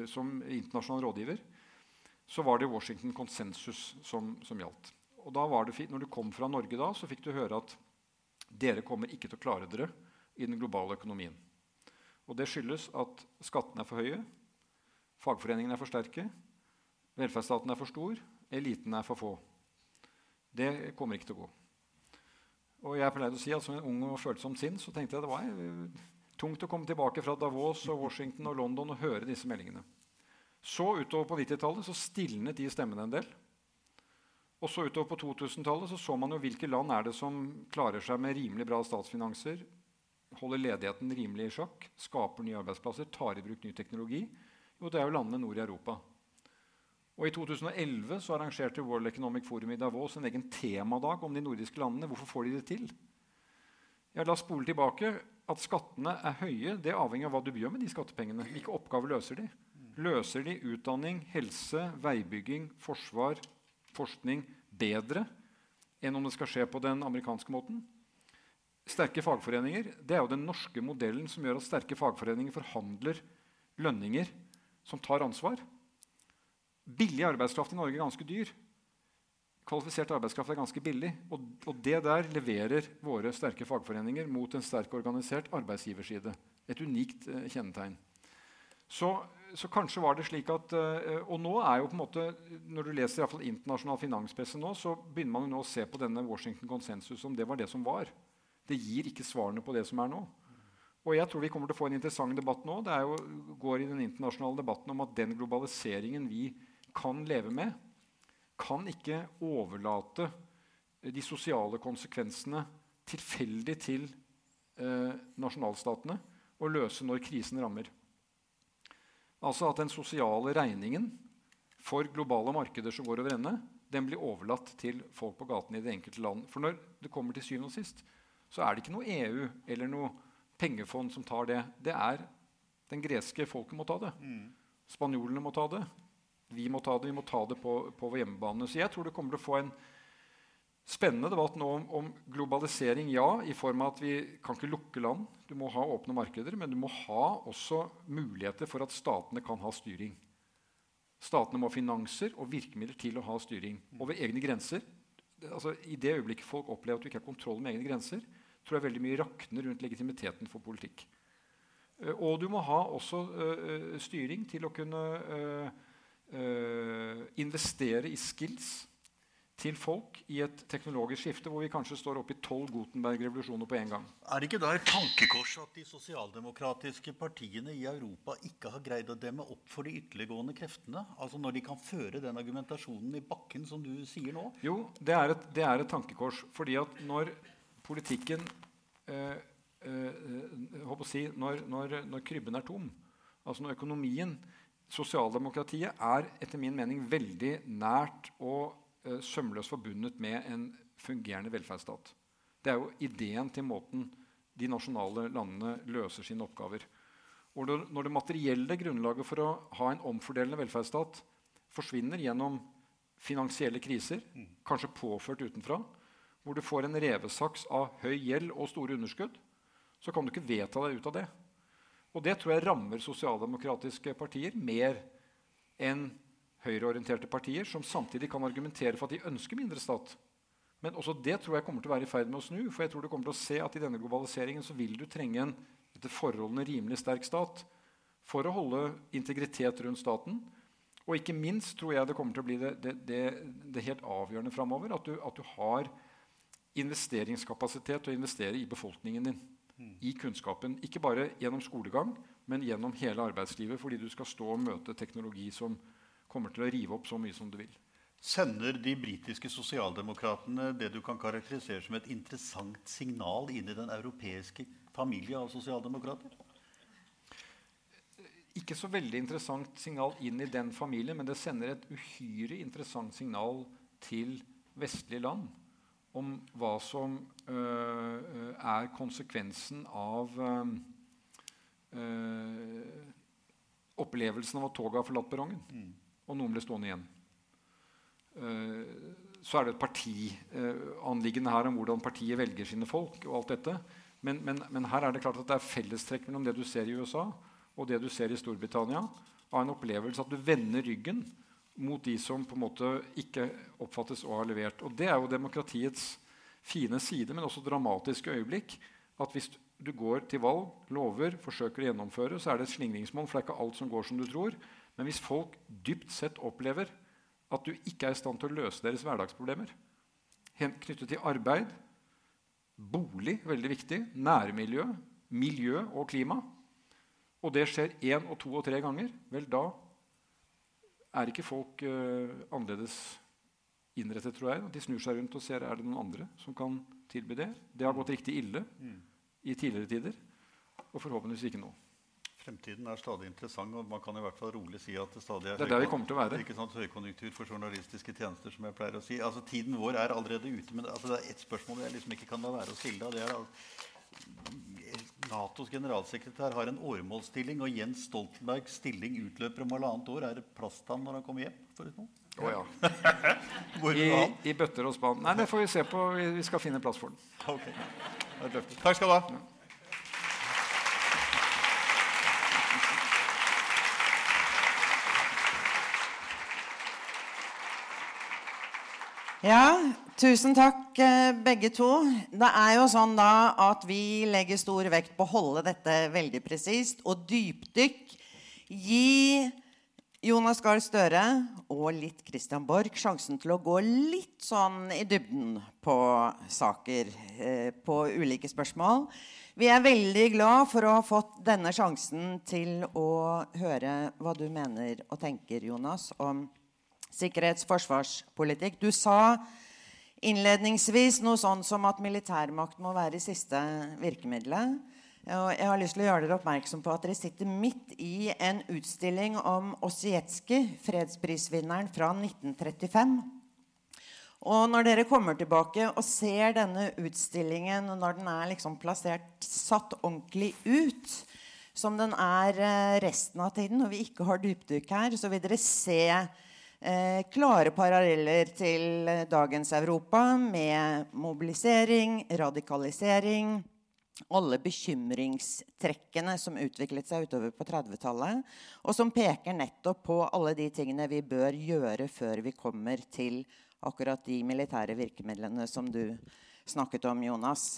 [SPEAKER 3] som internasjonal rådgiver, så var det Washington konsensus som, som gjaldt. Og da var det når du kom fra Norge da, så fikk du høre at dere kommer ikke til å klare dere i den globale økonomien. Og det skyldes at skattene er for høye, Fagforeningene er for sterke. Velferdsstaten er for stor. Eliten er for få. Det kommer ikke til å gå. Og jeg pleide å si at Som en ung og følsom sinn så tenkte jeg det var eh, tungt å komme tilbake fra Davos og Washington og London og høre disse meldingene. Så utover på 90-tallet så stilnet de stemmene en del. Og så utover på 2000-tallet så, så man jo hvilke land er det som klarer seg med rimelig bra statsfinanser, holder ledigheten rimelig i sjakk, skaper nye arbeidsplasser, tar i bruk ny teknologi jo, det er jo landene nord i Europa. Og I 2011 så arrangerte World Economic Forum i Davos en egen temadag om de nordiske landene. Hvorfor får de det til? Ja, la oss spole tilbake. At skattene er høye, det avhenger av hva du gjør med de skattepengene. Hvilke oppgaver løser de? Løser de utdanning, helse, veibygging, forsvar, forskning bedre enn om det skal skje på den amerikanske måten? Sterke fagforeninger det er jo den norske modellen som gjør at sterke fagforeninger forhandler lønninger som tar ansvar. Billig arbeidskraft i Norge er ganske dyr. Kvalifisert arbeidskraft er ganske billig. Og, og, det der leverer våre sterke fagforeninger mot en sterk organisert arbeidsgiverside. Et unikt eh, kjennetegn. Så, så, kanskje var det slik at eh, Og nå er jo på en måte, når du leser i fall internasjonal finanspresse nå, så begynner man jo nå å se på denne Washington konsensus som det var det som var. Det gir ikke svarene på det som er nå. Og jeg tror vi kommer til å få en interessant debatt nå. Det jo, går i den internasjonale debatten om at den globaliseringen vi kan leve med, kan ikke overlate de sosiale konsekvensene tilfeldig til eh, nasjonalstatene og løse når krisen rammer. Altså at den sosiale regningen for globale markeder som går over ende, den blir overlatt til folk på gaten i det enkelte land. For når det kommer til syvende og sist, så er det ikke noe EU eller noe pengefond som tar det. Det er den greske folket må ta det. Mm. Spanjolene må ta det. Vi må ta det, vi må ta det på, på vår hjemmebane. Så jeg tror det kommer til å få en spennende debatt nå om, om, globalisering. Ja, i form av at vi kan ikke lukke land. Du må ha åpne markeder, men du må ha også muligheter for at statene kan ha styring. Statene må ha finanser og virkemidler til å ha styring mm. over egne grenser. Altså, I det øyeblikket folk opplever at du ikke har kontroll med egne grenser, tror jeg veldig mye rakner rundt legitimiteten for politikk. Uh, og du må ha også uh, styring til å kunne uh, investere i skills, til folk i et teknologisk skifte hvor vi kanskje står oppe i tolv Gutenberg-revolusjoner på en gang.
[SPEAKER 2] Er det ikke da et tankekors at de sosialdemokratiske partiene i Europa ikke har greid å demme opp for de ytterliggående kreftene? Altså når de kan føre den argumentasjonen i bakken som du sier nå?
[SPEAKER 3] Jo, det er et, det er et tankekors. fordi at når politikken eh, eh, si, når, når, når krybben er tom, altså når økonomien Sosialdemokratiet er etter min mening veldig nært og eh, sømløst forbundet med en fungerende velferdsstat. Det er jo ideen til måten de nasjonale landene løser sine oppgaver. Og når det materielle grunnlaget for å ha en omfordelende velferdsstat forsvinner gjennom finansielle kriser, kanskje påført utenfra, hvor du får en revesaks av høy gjeld og store underskudd, så kan du ikke vedta deg ut av det. Og det tror jeg rammer sosialdemokratiske partier mer enn høyreorienterte partier som samtidig kan argumentere for at de ønsker mindre stat. Men også det tror jeg kommer til å være i ferd med å snu. For jeg tror du kommer til å se at i denne globaliseringen så vil du trenge en etter forholdene rimelig sterk stat for å holde integritet rundt staten. Og ikke minst tror jeg det kommer til å bli det, det, det, det helt avgjørende framover at, at, du har investeringskapasitet å investere i befolkningen din. Mm. I kunnskapen. Ikke bare gjennom skolegang, men gjennom hele arbeidslivet. Fordi du skal stå og møte teknologi som kommer til å rive opp så mye som du vil.
[SPEAKER 2] Sender de britiske sosialdemokratene det du kan karakterisere som et interessant signal inn i den europeiske familie av sosialdemokrater?
[SPEAKER 3] Ikke så veldig interessant signal inn i den familien, men det sender et uhyre interessant signal til vestlige land om hva som øh, er konsekvensen av øh, opplevelsen av at toget har forlatt perrongen. Mm og noen ble stående igjen. Uh, så er det et partianliggende her om hvordan partiet velger sine folk. og alt dette. Men, men, men, her er det klart at det er fellestrekk mellom det du ser i USA og det du ser i Storbritannia, av en opplevelse at du vender ryggen mot de som på en måte ikke oppfattes å ha levert. Og Det er jo demokratiets fine side, men også dramatiske øyeblikk. at Hvis du går til valg, lover, forsøker å gjennomføre, så er det et slingringsmonn, for det er ikke alt som går som du tror. Men hvis folk dypt sett opplever at du ikke er i stand til å løse deres hverdagsproblemer knyttet til arbeid, bolig, veldig viktig, nærmiljø, miljø og klima, og det skjer én og to og tre ganger, vel, da er ikke folk uh, annerledes innrettet, tror jeg. De snur seg rundt og ser er det noen andre som kan tilby det. Det har gått riktig ille mm. i tidligere tider, og forhåpentligvis ikke nå.
[SPEAKER 2] Fremtiden er stadig interessant, og man kan i hvert fall rolig si at det stadig er,
[SPEAKER 3] det er der vi kommer til å være.
[SPEAKER 2] Ikke sant, høykonjunktur for journalistiske tjenester. som jeg pleier å si. Altså, Tiden vår er allerede ute, men altså, det er ett spørsmål jeg liksom ikke kan la være å stille. det er Natos generalsekretær har en åremålsstilling, og Jens Stoltenbergs stilling utløper om halvannet år. Er det plass til ham når han kommer hjem? Forresten?
[SPEAKER 3] Oh, ja. *laughs* I, I, bøtter og spann. Nei, det får vi se på. Vi skal finne plass for den.
[SPEAKER 2] Okay. Takk skal du ha. Ja.
[SPEAKER 4] Tusen takk, eh, begge to. Det er jo sånn da at vi legger stor vekt på å holde dette veldig presist og dypdykk. Gi Jonas Gahr Støre og litt Christian Borch sjansen til å gå litt sånn i dybden på saker, eh, på ulike spørsmål. Vi er veldig glad for å ha fått denne sjansen til å høre hva du mener og tenker, Jonas, om sikkerhets- forsvarspolitikk. Du sa innledningsvis noe sånn som at militærmakt må være siste virkemidlet. Og jeg har lyst til å gjøre dere oppmerksom på at dere sitter midt i en utstilling om Ossietzky, fredsprisvinneren fra 1935. Og når dere kommer tilbake og ser denne utstillingen når den er liksom plassert, satt ordentlig ut, som den er eh, resten av tiden, og vi ikke har dypdykk her, så vil dere se eh, klare paralleller til dagens Europa med mobilisering, radikalisering alle bekymringstrekkene som utviklet seg utover på 30-tallet, og som peker nettopp på alle de tingene vi bør gjøre før vi kommer til akkurat de militære virkemidlene som du snakket om, Jonas.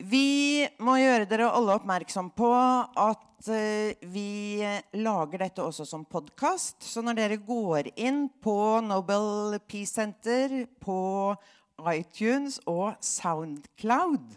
[SPEAKER 4] Vi må gjøre dere alle oppmerksom på at eh, vi lager dette også som podkast. Så når dere går inn på Nobel Peace Center, på iTunes og Soundcloud,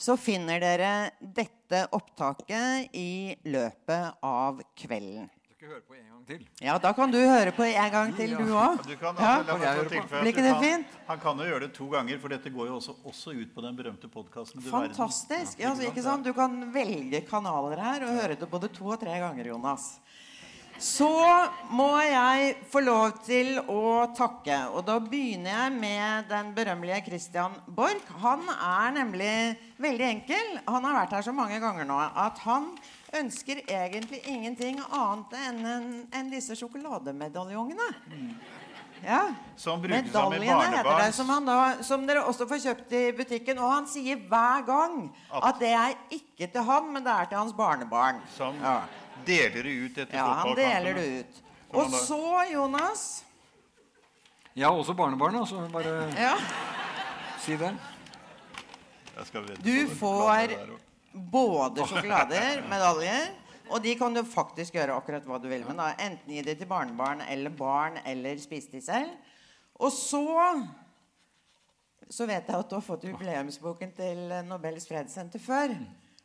[SPEAKER 4] så finner dere dette opptaket i løpet av kvelden.
[SPEAKER 3] Du høre på en gang til.
[SPEAKER 4] Ja, da kan du høre på en gang til, du òg.
[SPEAKER 2] Du kan,
[SPEAKER 4] Ja. Blir ikke det fint?
[SPEAKER 2] Han kan jo gjøre det to ganger, for dette går jo også, også ut på den berømte podkasten.
[SPEAKER 4] Fantastisk. Ja, altså, ikke sant? Du kan velge kanaler her og høre det både to og tre ganger, Jonas. Så må jeg få lov til å takke. Og da begynner jeg med den berømmelige Christian Borch. Han er nemlig veldig enkel. Han har vært her så mange ganger nå at han ønsker egentlig ingenting annet enn en, enn disse sjokolademedaljongene. Ja.
[SPEAKER 2] Som brukes som med
[SPEAKER 4] Medaljene heter det, som, han da, som dere også får kjøpt i butikken. Og han sier hver gang at det er ikke til han, men det er til hans barnebarn.
[SPEAKER 2] Som
[SPEAKER 4] Ja.
[SPEAKER 2] Deler det ut etter
[SPEAKER 4] Ja, han deler det ut. Og så, Jonas
[SPEAKER 3] Jeg har også barnebarn, altså. Bare
[SPEAKER 4] ja,
[SPEAKER 3] si det.
[SPEAKER 2] Jeg skal
[SPEAKER 4] Du får både sjokolader, *laughs* medaljer, og de kan du faktisk gjøre akkurat hva du vil med. Da. Enten gi det til barnebarn eller barn, eller spise de selv. Og så så vet jeg at du har fått jubileumsboken til Nobels fredssenter før.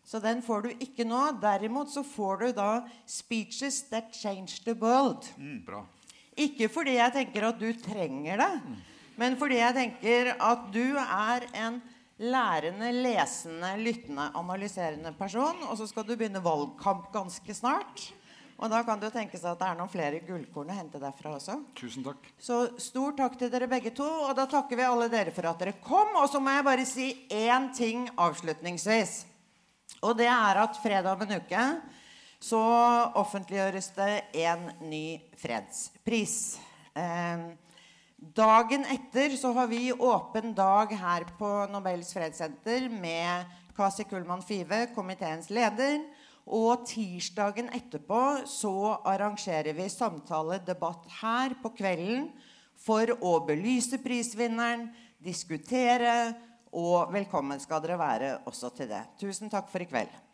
[SPEAKER 4] Så den får du ikke nå. Derimot så får du da 'Speeches That Change the World'.
[SPEAKER 3] Bra.
[SPEAKER 4] Ikke fordi jeg tenker at du trenger det, men fordi jeg tenker at du er en lærende, lesende, lyttende, analyserende person. Og så skal du begynne valgkamp ganske snart. Og da kan det jo tenkes at det er noen flere gullkorn å hente derfra også.
[SPEAKER 3] Tusen takk.
[SPEAKER 4] Så stor takk til dere begge to. Og da takker vi alle dere for at dere kom. Og så må jeg bare si én ting avslutningsvis. Og det er at fredag om en uke så offentliggjøres det en ny fredspris. Eh, dagen etter så har vi åpen dag her på Nobels fredssenter med Kasi Kullmann Five, komiteens leder. Og tirsdagen etterpå så arrangerer vi samtale-debatt her på kvelden for å belyse prisvinneren, diskutere, og velkommen skal dere være også til det. Tusen takk for i kveld.